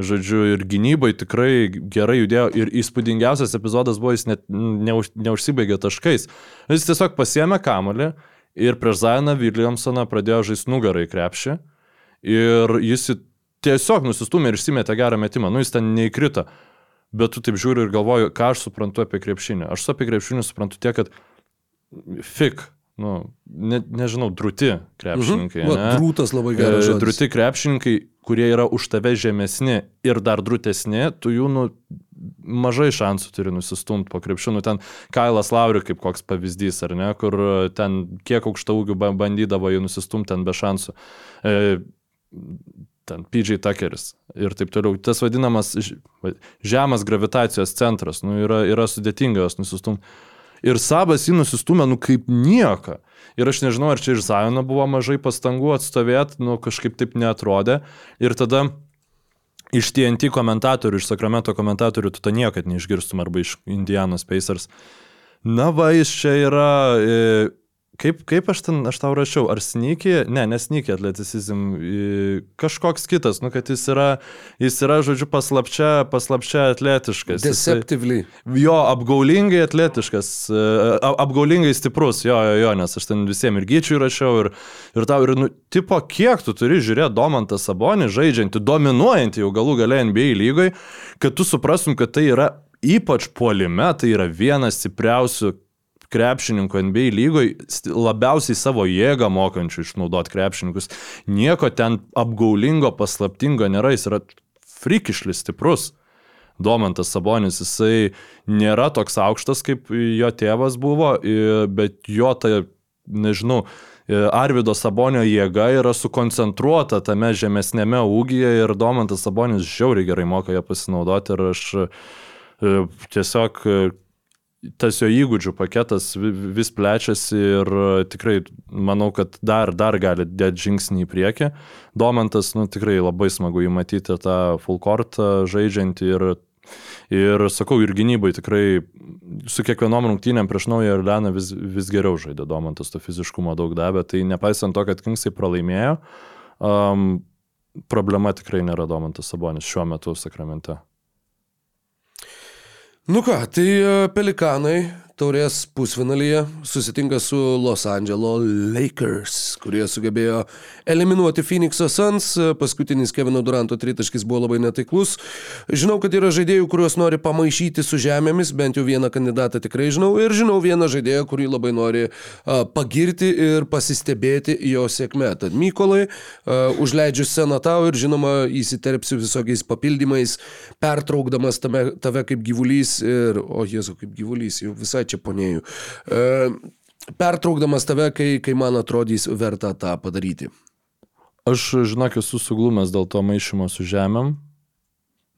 žodžiu, ir gynybai tikrai gerai judėjo. Ir įspūdingiausias epizodas buvo, jis net neuž, neužsibaigė taškais. Jis tiesiog pasiemė kamolį ir prieš Zainą Williamsoną pradėjo žaisti nugarai krepšį. Ir jis tiesiog nusistumė ir išsimetė gerą metimą. Nu, jis ten neįkrito bet tu taip žiūri ir galvoju, ką aš suprantu apie krepšinį. Aš apie krepšinį suprantu tiek, kad fik, nu, ne, nežinau, drūti krepšininkai. Mhm. Va, drūtas labai geras. E, drūti krepšininkai, kurie yra už tave žemesni ir dar drūtesni, tu jų, nu, mažai šansų turi nusistumti po krepšinų. Ten Kailas Lauri kaip koks pavyzdys, ar ne, kur ten kiek aukšta ūgių bandydavo jį nusistumti ten be šansų. E, ten PJ Tuckeris ir taip toliau. Tas vadinamas žemas gravitacijos centras, nu, yra, yra sudėtinga jos nusistumti. Ir Sabas jį nusistumė, nu kaip nieko. Ir aš nežinau, ar čia iš Zajono buvo mažai pastangų atstovėti, nu kažkaip taip netrodė. Ir tada iš TNT komentatorių, iš Sakramento komentatorių tu to niekad neišgirstum arba iš Indianos Pacers. Na va, jis čia yra... E, Kaip, kaip aš ten, aš tau rašiau, ar snyki, ne, nesnyki atleticizm, kažkoks kitas, nu, kad jis yra, jis yra, žodžiu, paslapčia, paslapčia atletiškas. Deceptively. Jisai, jo, apgaulingai atletiškas, e, apgaulingai stiprus, jo, jo, jo, nes aš ten visiems ir gyčiui rašiau, ir, ir tau, ir, nu, tipo, kiek tu turi žiūrėti Domantą Sabonį, žaidžiantį, dominuojantį jau galų gale NBA lygai, kad tu suprastum, kad tai yra ypač puolime, tai yra vienas stipriausių krepšininkų NBA lygoje labiausiai savo jėgą mokančių išnaudoti krepšininkus. Nieko ten apgaulingo, paslaptingo nėra, jis yra frikišlis stiprus. Domantas Sabonis, jisai nėra toks aukštas, kaip jo tėvas buvo, bet jo ta, nežinau, Arvido Sabonio jėga yra sukoncentruota tame žemesnėme ūgyje ir Domantas Sabonis žiauriai gerai moka ją pasinaudoti ir aš tiesiog tas jo įgūdžių paketas vis plečiasi ir e, tikrai manau, kad dar, dar gali dėti žingsnį į priekį. Domantas, nu, tikrai labai smagu jį matyti tą full court žaidžiantį ir, ir sakau, ir gynybai tikrai su kiekvienom rungtynėm prieš naują Irleną vis, vis geriau žaidė Domantas, to fiziškumo daug davė, tai nepaisant to, kad Kingsai pralaimėjo, um, problema tikrai nėra Domantas Sabonis šiuo metu Sakramente. Nu ką, tai e, pelikanai taurės pusfinalyje susitinka su Los Angeles Lakers, kurie sugebėjo eliminuoti Phoenix'o Suns. Paskutinis Kevino Duranto tritaškis buvo labai netaiklus. Žinau, kad yra žaidėjų, kuriuos nori pamaišyti su žemėmis, bent jau vieną kandidatą tikrai žinau. Ir žinau vieną žaidėją, kurį labai nori a, pagirti ir pasistebėti jo sėkme. Tad Mykolai, a, užleidžiu sceną tau ir žinoma įsiterpsiu visokiais papildymais, pertraukdamas tame, tave kaip gyvulys ir, o Jėzu, kaip gyvulys, jau visai čia ponėjų. E, pertraukdamas tave, kai, kai man atrodys verta tą padaryti. Aš, žinok, esu suglumęs dėl to maišymo su žemėm,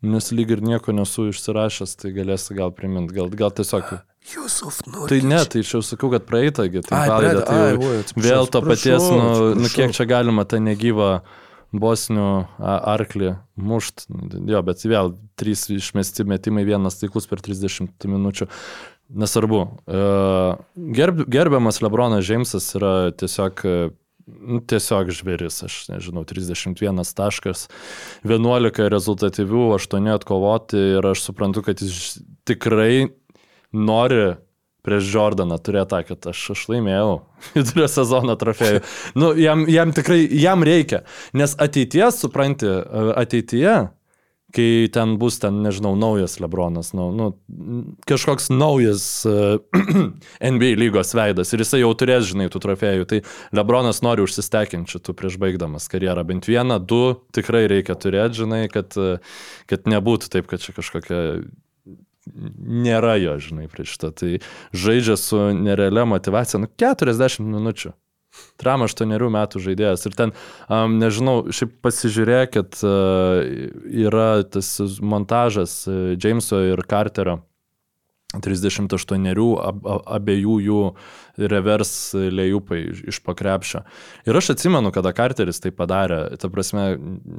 nes lyg ir nieko nesu išsirašęs, tai galėsi gal priminti, gal, gal tiesiog... Jusuf, nu. Tai ne, tai aš jau sakau, kad praeitągi, tai, palidė, tai ai, oi, vėl to paties, nu, nu, kiek čia galima tą negyvą bosnių arklį mušt. Jo, bet vėl trys išmesti metimai, vienas taiklus per 30 minučių. Nesvarbu. E, gerb, gerbiamas Lebronas Džeimsas yra tiesiog nu, tiesiog žvėris, aš nežinau, 31 taškas, 11 rezultatyvių, 8 atkovoti ir aš suprantu, kad jis tikrai nori prieš Jordaną turėti tą, kad aš, aš laimėjau vidurio sezono trofėjų. Nu, jam, jam tikrai, jam reikia, nes ateities, supranti, ateityje kai ten bus ten, nežinau, naujas Lebronas, nu, nu, kažkoks naujas uh, NBA lygos veidas ir jisai jau turės, žinai, tų trofėjų, tai Lebronas nori užsistekinti šitų prieš baigdamas karjerą. Bent vieną, du tikrai reikia turėti, žinai, kad, kad nebūtų taip, kad čia kažkokia nėra jo, žinai, prieš šitą. Tai žaidžia su nerealia motivacija, nu, 40 minučių. Tram 8 metų žaidėjas. Ir ten, um, nežinau, šiaip pasižiūrėkit, uh, yra tas montažas Jameso ir Carterio 38 ab, abiejų jų revers lėjupai iš pakrepšio. Ir aš atsimenu, kada Carteris tai padarė, ta prasme,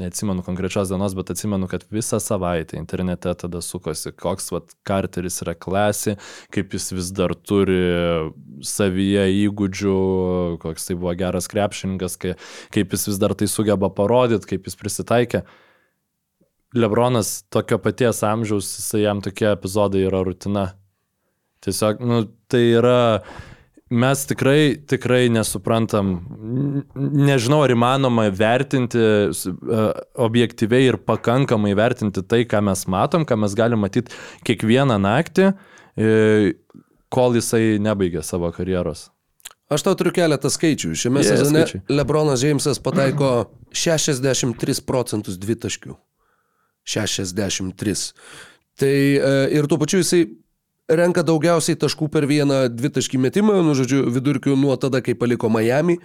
neatsimenu konkrečios dienos, bet atsimenu, kad visą savaitę internete tada sukosi, koks vat Carteris yra klasė, kaip jis vis dar turi savyje įgūdžių, koks tai buvo geras krepšininkas, kaip jis vis dar tai sugeba parodyti, kaip jis prisitaikė. Lebronas tokio paties amžiaus, jam tokie epizodai yra rutina. Tiesiog, nu, tai yra, mes tikrai, tikrai nesuprantam, nežinau, ar įmanoma vertinti uh, objektyviai ir pakankamai vertinti tai, ką mes matom, ką mes galim matyti kiekvieną naktį, uh, kol jisai nebaigė savo karjeros. Aš tau turiu keletą skaičių. Šiame yeah, sezone skaičiai. Lebronas Džeimsas pataiko 63 procentus dvitaškių. 63. Tai e, ir tuo pačiu jisai renka daugiausiai taškų per vieną dvitaškį metimą, nu žodžiu, vidurkių nuo tada, kai paliko Miami.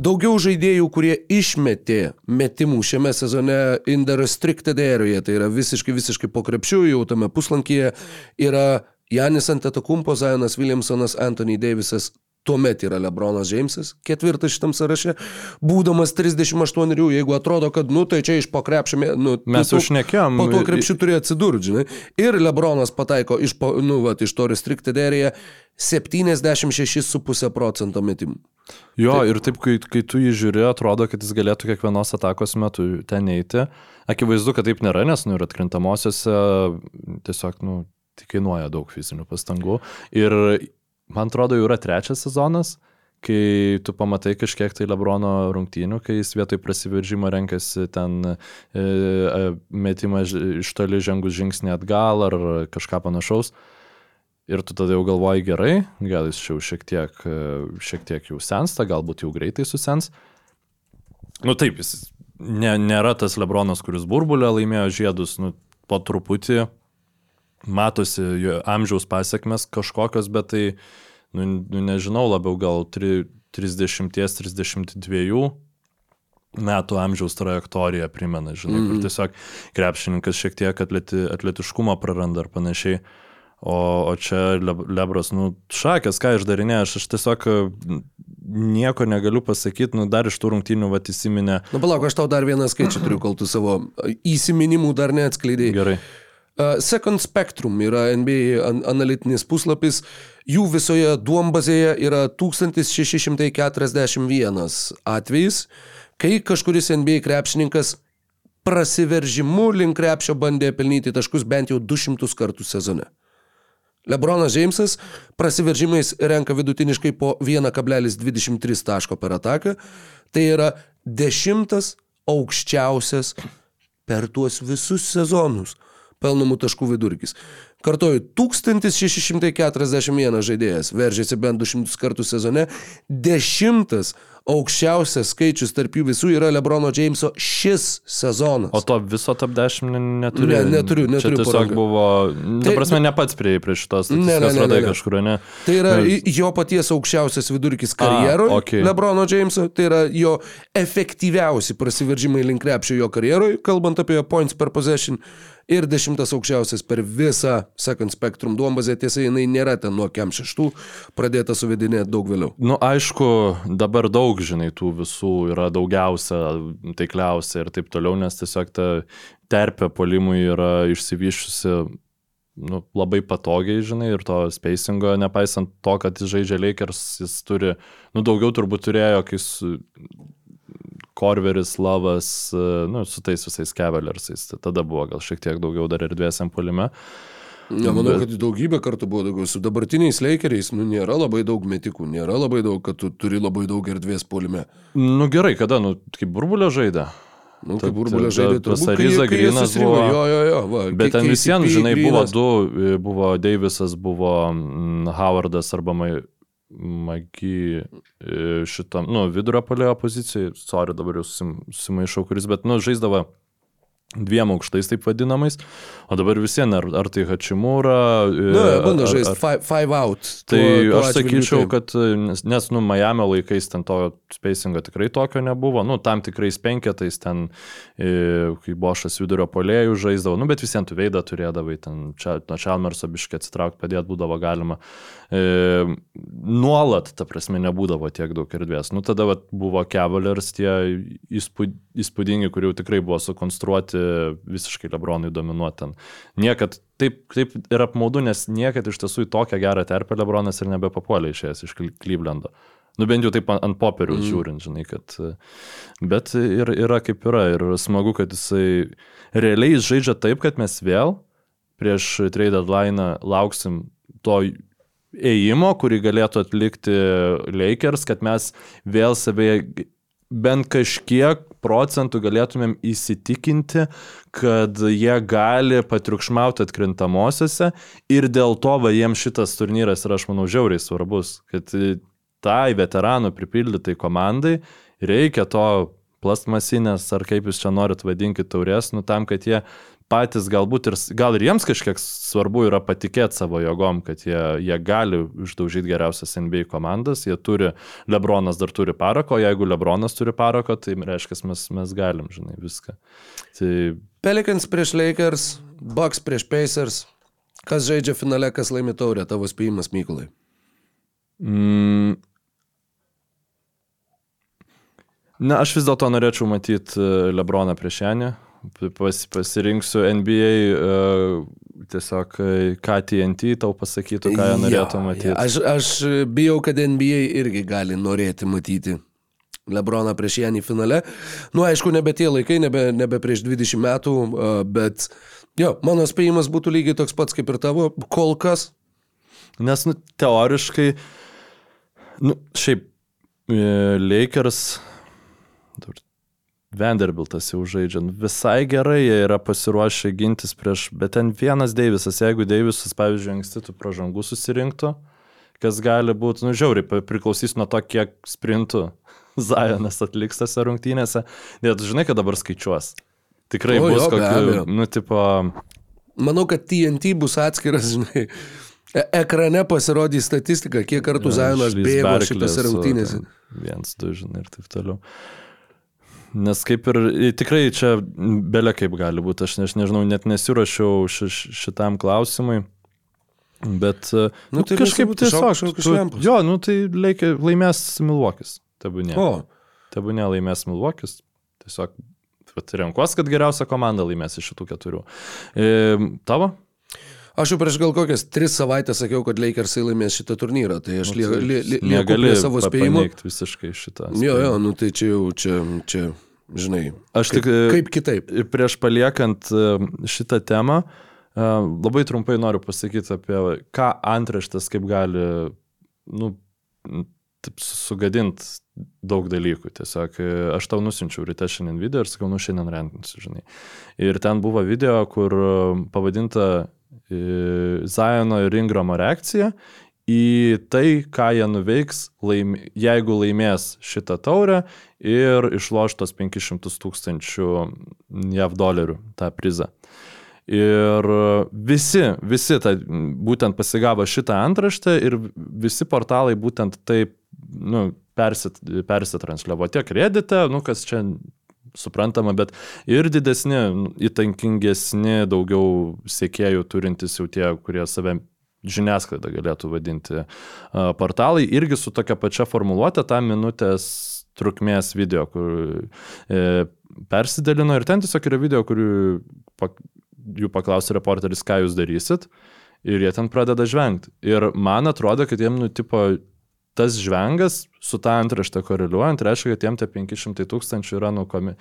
Daugiau žaidėjų, kurie išmetė metimų šiame sezone in the restricted area, tai yra visiškai, visiškai po krepšių, jau tame puslankyje, yra Janis Antetokumpo, Zajonas Williamsonas, Anthony Davisas, Tuomet yra Lebronas Džeimsas, ketvirtas šitam sąraše, būdamas 38, jeigu atrodo, kad, nu, tai čia iš pokrepšėme, nu, mes užnekėm. Po to krepšių turėjo atsidurti, žinai. Ir Lebronas pataiko iš, po, nu, va, iš to restricted area 76,5 procento metimų. Jo, taip. ir taip, kai, kai tu jį žiūri, atrodo, kad jis galėtų kiekvienos atakos metu ten eiti. Akivaizdu, kad taip nėra, nes, nu, ir atkrintamosiose tiesiog, nu, tai kainuoja daug fizinių pastangų. Ir man atrodo, jau yra trečias sezonas, kai tu pamatai kažkiek tai Lebrono rungtynių, kai jis vietoj prasiveržimo renkasi ten e, e, metimą iš toli žengus žingsnį atgal ar kažką panašaus. Ir tu tada jau galvoji gerai, gal jis jau šiek tiek, e, šiek tiek jau sensta, galbūt jau greitai susens. Nu taip, jis ne, nėra tas Lebronas, kuris burbulę laimėjo žiedus, nu po truputį matosi amžiaus pasiekmes kažkokios, bet tai, nu, nu nežinau, labiau gal 30-32 metų amžiaus trajektoriją primena, žinai, mm kur mhm. tiesiog krepšininkas šiek tiek atleti, atletiškumą praranda ar panašiai. O, o čia Lebras, nu, šakės, ką išdarinė, aš, aš tiesiog nieko negaliu pasakyti, nu, dar iš tų rungtynių vat įsiminė. Na, palauk, aš tau dar vieną skaičių turiu, kol tu savo įsiminimų dar neatskleidėjai. Gerai. Second Spectrum yra NBA analitinis puslapis, jų visoje duombazėje yra 1641 atvejis, kai kažkuris NBA krepšininkas prasiveržimu link krepšio bandė pelnyti taškus bent jau 200 kartų sezone. Lebronas Džeimsas prasiveržimais renka vidutiniškai po 1,23 taško per ataką, tai yra dešimtas aukščiausias per tuos visus sezonus pelnomų taškų vidurkis. Kartoju, 1641 žaidėjas veržėsi bent 200 kartų sezone, dešimtas aukščiausias skaičius tarp jų visų yra Lebrono Jameso šis sezonas. O to viso top 10 neturiu. Ne, neturiu, neturiu. Čia tiesiog poranga. buvo, ta tai, prasme, ne pats prie, prie šitos statistikos radai kažkur, ne? Tai yra Nes... jo paties aukščiausias vidurkis karjeroje, okay. Lebrono Jameso, tai yra jo efektyviausi prasiveržimai link krepšio jo karjeroje, kalbant apie points per possession ir dešimtas aukščiausias per visą Second Spectrum duombazę, tiesa, jinai nėra ten nuo kem šeštų, pradėta suvedinėti daug vėliau. Nu, aišku, dabar daug, žinai, tų visų yra daugiausia, taikliausia ir taip toliau, nes tiesiog ta terpė polimui yra išsivyšusi nu, labai patogiai, žinai, ir to spacingo, nepaisant to, kad jis žaidžia Lakers, jis turi, nu, daugiau turbūt turėjo, kai Korveris, Lavas, e, nu, su tais visais Cavaliarsais. Tai tada buvo gal šiek tiek daugiau dar erdvės ant polime. Ne, manau, bet... kad daugybę kartų buvo daugiau. Su dabartiniais Lakeriais, nu, nėra labai daug metikų, nėra labai daug, kad tu turi labai daug erdvės polime. Nu gerai, kada, nu, kaip burbulio žaidė? Nu, kaip burbulė žaidė, jie Greenas susirinko. buvo- Jo, jo, jo. Va, Bet ten visiems, žinai, buvo du, buvo Deivisas, buvo mm, Howardas arba Magi e, šitam, nu, vidurio polėjo pozicijai, sorry, dabar jau susim- susimaišau, kuris, bet, nu, žaisdavo dviem aukštais taip vadinamais, o dabar visiems, ar, ar tai Hačimūra. e, Na, Nu, bando žaisti five, five out. Tai Tuo- tuo aš sakyčiau, kad, e, nes, nu, Miami laikais ten to spacingo tikrai tokio nebuvo, nu, tam tikrais penketais ten, e, kai Bošas vidurio polėjų žaisdavo, nu, bet visiems tu veidą turėdavai, ten, čia, nuo Čalmerso biškai atsitraukti, padėti būdavo galima. E, nuolat, ta prasme, nebūdavo tiek daug erdvės. Nu, tada vat, buvo Cavaliers tie įspūd, įspūdingi, kurie jau tikrai buvo sukonstruoti visiškai Lebronui dominuoti ten. Niekad taip, taip ir apmaudu, nes niekad iš tiesų į tokią gerą terpę Lebronas ir nebepapuolė išėjęs iš Clevelando. Nu bent jau taip ant, popierių mm. žiūrint, žinai, kad... Bet ir, yra kaip yra ir smagu, kad jisai realiai jis žaidžia taip, kad mes vėl prieš trade deadline lauksim to ėjimo, kurį galėtų atlikti Lakers, kad mes vėl savėje bent kažkiek procentų galėtumėm įsitikinti, kad jie gali patriukšmauti atkrintamosiose ir dėl to va jiems šitas turnyras yra, aš manau, žiauriai svarbus, kad tai veteranų pripildytai komandai reikia to plastmasinės, ar kaip jūs čia norit vadinkit taurės, nu tam, kad jie patys galbūt ir, gal ir jiems kažkiek svarbu yra patikėti savo jėgom, kad jie, jie gali išdaužyti geriausias NBA komandas, jie turi, Lebronas dar turi parako, jeigu Lebronas turi parako, tai reiškia, mes, mes galim, žinai, viską. Tai Pelicans prieš Lakers, Bucks prieš Pacers. Kas žaidžia finale, kas laimi taurę, tavo spėjimas, Mykolai. Mm. Na, aš vis dėlto norėčiau matyti Lebroną prieš Janį. Pas, pasirinksiu NBA uh, tiesiog, e, ką TNT tau pasakytų, ką jie norėtų matyti. jo. Aš, aš bijau, kad NBA irgi gali norėti matyti Lebroną prieš Janį finale. Nu, aišku, nebe tie laikai, nebe, nebe prieš 20 metų, a, bet jo, mano spėjimas būtų lygiai toks pats kaip ir tavo, kol kas. Nes, nu, teoriškai, nu, šiaip, e, Lakers, Vanderbiltas jau žaidžia, nu, visai gerai jie yra pasiruošę gintis prieš, bet ten vienas Deivisas, jeigu Deivisas, pavyzdžiui, anksti tų pražangų susirinktų, kas gali būti, nu, žiauriai, priklausys nuo to, kiek sprintų Zajonas atliks tose rungtynėse. Net žinai, kad dabar skaičiuos. Tikrai O, bus jo, abejo. nu, tipo, Manau, kad TNT bus atskiras, žinai. E ekrane pasirodys statistika, kiek kartų Zajonas Išlįs bėgo šitose rungtynėse. Viens, du, žinai, ir taip toliau. Nes kaip ir tikrai čia belė kaip gali būti, aš, aš nežinau, net nesiuošiau ši, ši- šitam klausimui. Bet e, Nu, nu, tai kažkaip tiesiog kažkokius tu-. Jo, nu tai leikia, laimės Milvokis. Tebūnė. O, Tebūnė laimės Milvokis. Tiesiog vat renkuos, kad geriausia komanda laimės iš šitų keturių. E, tavo? Aš jau prieš gal kokias tris savaitės sakiau, kad Lakersai laimės šitą turnyrą, tai aš lieku li, li, Negali prie savo paneigt visiškai šitą. Jo, jo, nu tai čia jau, čia, čia žinai. Aš kaip, tik, e, kaip kitaip? Prieš paliekant e, šitą temą, e, labai trumpai noriu pasakyti apie ką antraštas kaip gali, nu, taip sugadinti daug dalykų. Tiesiog aš tau nusinčiau ryte šiandien video ir sakau, nu šiandien rentinsiu, žinai. Ir ten buvo video, kur pavadinta Zajono ir Ingramo reakcija į tai, ką jie nuveiks, laim, jeigu laimės šitą taurę ir išloš tos 500 tūkstančių JAV dolerių tą prizą. Ir visi, visi ta, būtent pasigavo šitą antraštę ir visi portalai būtent taip nu, persit, persitransliavo tiek redite, nu kas čia suprantama, bet ir didesni, įtankingesni, daugiau sėkėjų turintys jau tie, kurie save žiniasklaida galėtų vadinti portalai, irgi su tokia pačia formuluotė tą minutės trukmės video, kur e, persidalino. Ir ten tiesiog yra video, kur pak, jų paklausė reporteris, ką jūs darysit? Ir jie ten pradeda žvengti. Ir man atrodo, kad jiem nutipo tas žvengas su tą antraštę koreliuojant, reiškia, kad jiem tie 500 tūkstančių yra nukomi.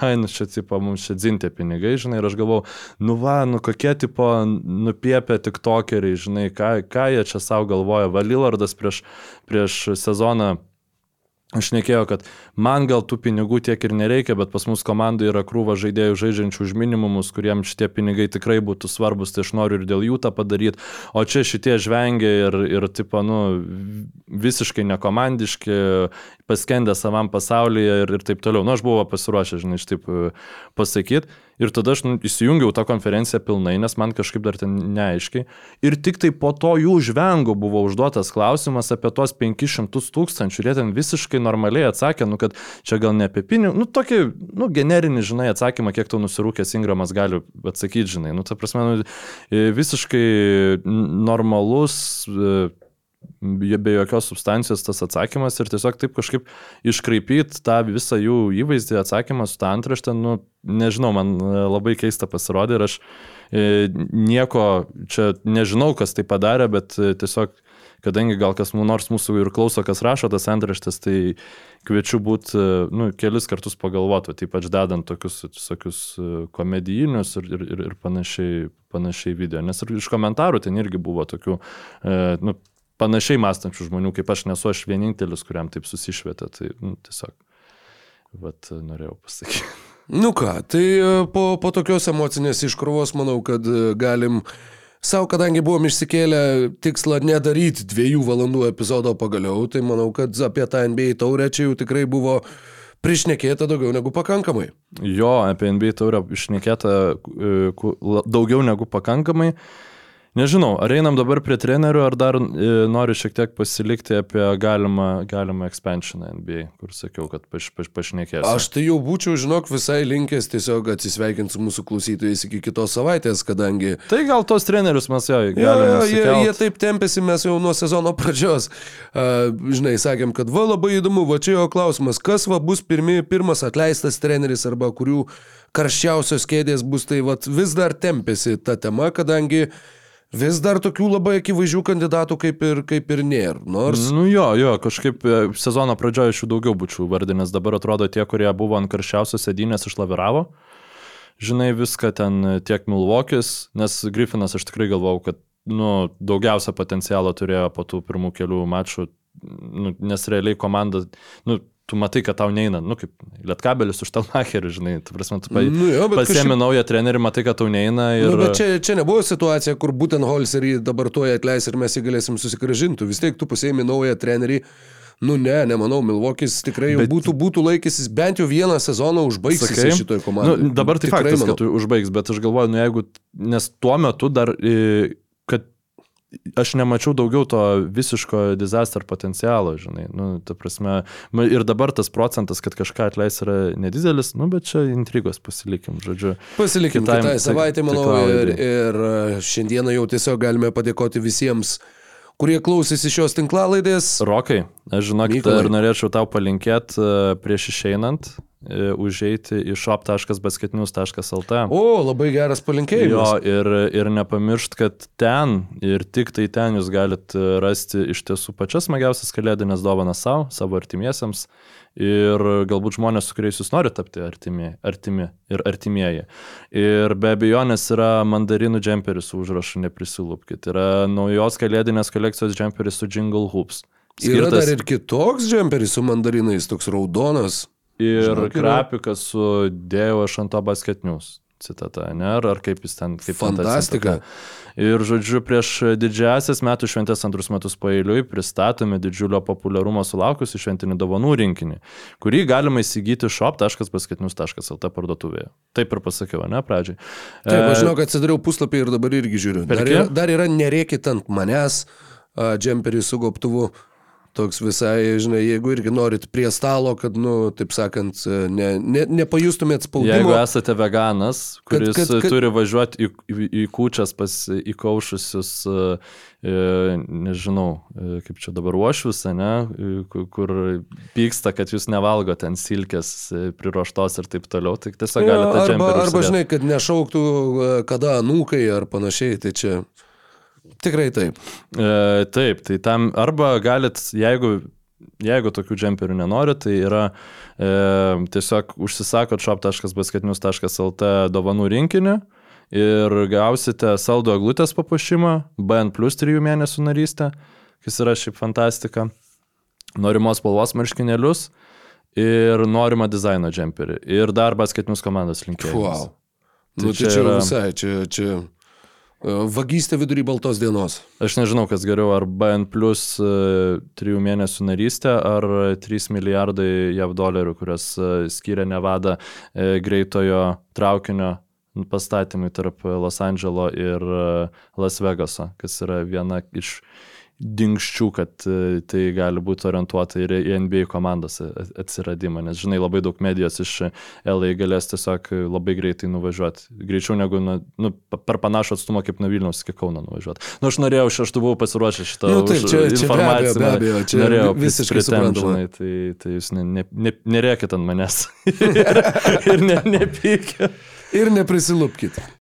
Hai, nu čia, tipo, mums čia dzintė pinigai, žinai, ir aš galvau, nu va, nu kokie, tipo, nupiepę tik tokeriai, žinai, ką, ką jie čia savo galvoja. Va, Lillardas prieš, prieš sezoną Aš nekėjau, kad man gal tų pinigų tiek ir nereikia, bet pas mus komandai yra krūva žaidėjų žaidžiančių už minimumus, kuriems šitie pinigai tikrai būtų svarbus, tai aš noriu ir dėl jų tą padaryti. O čia šitie žvengia ir, ir tipo, nu, visiškai nekomandiški, paskendę savam pasaulyje ir, ir taip toliau. Nu, aš buvau pasiruošęs, žinai, šitaip pasakyti. Ir tada aš nu, įsijungiau tą konferenciją pilnai, nes man kažkaip dar ten neaiškiai. Ir tik tai po to jų žvengo buvo užduotas klausimas apie tos 500 tūkstančių. Ir jie ten visiškai normaliai atsakė, nu, kad čia gal ne apie pinigus, nu, tokį, nu, generinį, žinai, atsakymą, kiek tau nusirūkęs Ingramas gali atsakyti, žinai. Nu, ta prasme, nu, visiškai normalus be jokios substancijos tas atsakymas ir tiesiog taip kažkaip iškraipyti tą visą jų įvaizdį, atsakymą su tą antraštę, nu, nežinau, man labai keista pasirodė ir aš e, nieko čia nežinau, kas tai padarė, bet e, tiesiog, kadangi gal kas nors mūsų ir klauso, kas rašo tas antraštės, tai kviečiu būti, e, nu, kelis kartus pagalvoti, ypač dedant tokius, tokius komedijinius ir, ir, ir panašiai, panašiai video, nes ir iš komentarų ten irgi buvo tokių, nu, panašiai mąstančių žmonių, kaip aš nesu aš vienintelis, kuriam taip susišvietė. Tai nu, tiesiog, vat, norėjau pasakyti. Nu ką, tai e, po, po tokios emocinės iškrovos manau, kad e, galim savo, kadangi buvom išsikėlę tikslą nedaryti dviejų valandų epizodo pagaliau, tai manau, kad apie tą NBA taurę čia jau tikrai buvo Prišnekėta daugiau negu pakankamai. Jo, apie NBA taurę išnekėta e, daugiau negu pakankamai. Nežinau, ar einam dabar prie trenerių, ar dar e, noriu šiek tiek pasilikti apie galimą, galimą expansioną NBA, kur sakiau, kad paš, paš, pašnekėsiu. Aš tai jau būčiau, žinok, visai linkęs tiesiog atsisveikinti su mūsų klausytojais iki kitos savaitės, kadangi... Tai gal tos trenerius mes jau galime. Jo, jo, jie, jie taip tempėsi, mes jau nuo sezono pradžios. Uh, žinai, sakėm, kad va labai įdomu, va čia jo klausimas, kas va bus pirmi, pirmas atleistas treneris arba kurių karščiausios kėdės bus, tai va vis dar tempėsi ta tema, kadangi vis dar tokių labai akivaizdžių kandidatų kaip ir, kaip ir nėra. Nors... Nu jo, jo, kažkaip e, sezono pradžioje iš jų daugiau būčiau vardinęs, dabar atrodo tie, kurie buvo ant karščiausios sėdynės išlaviravo. Žinai viską ten tiek Milvokis, nes Griffinas aš tikrai galvau, kad nu, daugiausia potencialo turėjo po tų pirmų kelių mačų, nu, nes realiai komanda, nu, tu matai, kad tau neina, nu kaip Lietkabelis už Talmacherį, žinai, tu prasme, tu pa, nu, jo, pasiemi kažkaip... naują trenerį, matai, kad tau neina. Ir... Nu, bet čia, čia nebuvo situacija, kur būtent Holserį dabar tuoj atleis ir mes jį galėsim susigražinti. Vis tiek tu pasiemi naują trenerį. Nu ne, nemanau, Milvokis tikrai bet... būtų, būtų laikysis bent jau vieną sezoną užbaigti šitoje komandoje. Nu, dabar tai tikrai faktas, manau. kad užbaigs, bet aš galvoju, nu jeigu, nes tuo metu dar, kad aš nemačiau daugiau to visiško disaster potencialo, žinai. Nu, ta prasme, ir dabar tas procentas, kad kažką atleis yra nedidelis, nu, bet čia intrigos pasilikim, žodžiu. Pasilikim kitai, kitai savaitė, manau, ir, ir e, šiandieną jau tiesiog galime padėkoti visiems kurie klausėsi šios tinklalaidės. Rokai, aš žinok, ir norėčiau tau palinkėti e, prieš išeinant užeiti į shop.basketnews.lt. O, labai geras palinkėjimas. Jo, ir, ir nepamiršt, kad ten ir tik tai ten jūs galite rasti iš tiesų pačias smagiausias kalėdinės dovanas savo, savo artimiesiems ir galbūt žmonės, su kuriais jūs norite tapti artimi, artimi ir artimieji. Ir be abejonės yra mandarinų džemperis su užrašu neprisilūpkite. Yra naujos kalėdinės kolekcijos džemperis su Jingle Hoops. Skirtas... Yra dar ir kitoks džemperis su mandarinais, toks raudonas. Ir Žinok, grafiką su dėjau aš ant to basketnius citata, ne? Ar, ar kaip jis ten, kaip Fantastika. Ir, žodžiu, prieš didžiasias metų šventės antrus metus paeiliui pristatome didžiulio populiarumo sulaukusi šventinį dovanų rinkinį, kurį galima įsigyti shop.basketnius.lt parduotuvėje. Taip ir pasakiau, ne, pradžiai. Taip, aš žinau, kad atsidariau puslapį ir dabar irgi žiūriu. Dar yra, dar yra nereikit ant manęs, džemperį su gobtuvu. Toks visai, žinai, jeigu irgi norit prie stalo, kad, nu, taip sakant, ne, ne, nepajustumėt spaudimo. Jeigu esate veganas, kuris kad, kad, kad... turi važiuoti į, į, į kūčias pas įkaušusius, e, nežinau, e, kaip čia dabar uošvius, ne, kur pyksta, kad jūs nevalgo ten silkės e, priruoštos ir taip toliau, tai tiesiog galite ja, arba, arba, žinai, kad nešauktų kada anūkai ar panašiai, tai čia... Tikrai taip. E, taip, tai tam arba galit, jeigu, jeigu tokių džemperių nenorit, tai yra e, tiesiog užsisakot shop.basketinius.lt dovanų rinkinį ir gausite saldo eglutės papuošimą, BN plus 3 mėnesių narystę, kas yra šiaip fantastika. norimos spalvos marškinėlius ir norimą dizaino džemperį. Ir dar basketinius komandos linkėjimus. Wow. Tai Nu, tai čia čia yra- visai, čia, čia vagystė vidury baltos dienos. Aš nežinau, kas geriau, ar BN plus 3 mėnesių narystė, ar 3 milijardai JAV dolerių, kurias e, skiria Nevada e, greitojo traukinio pastatymui tarp Los Andželo ir e, Las Vegaso, kas yra viena iš dinkščių, kad e, tai gali būti orientuota ir į NBA komandos atsiradimą, nes žinai, labai daug medijos iš LA galės tiesiog labai greitai nuvažiuoti, greičiau negu nu, nu, per panašų atstumą kaip nuo Vilniaus iki Kauno nuvažiuoti. Nu, aš norėjau, aš buvau pasiruošęs šitą Nu, taip, čia- čia be abejo, informaciją, be abejo, čia norėjau visiškai suprantama. Tai, tai jūs ne, ne, ne, nerėkit ant manęs ir ne, nepykit. Ir neprisilupkit.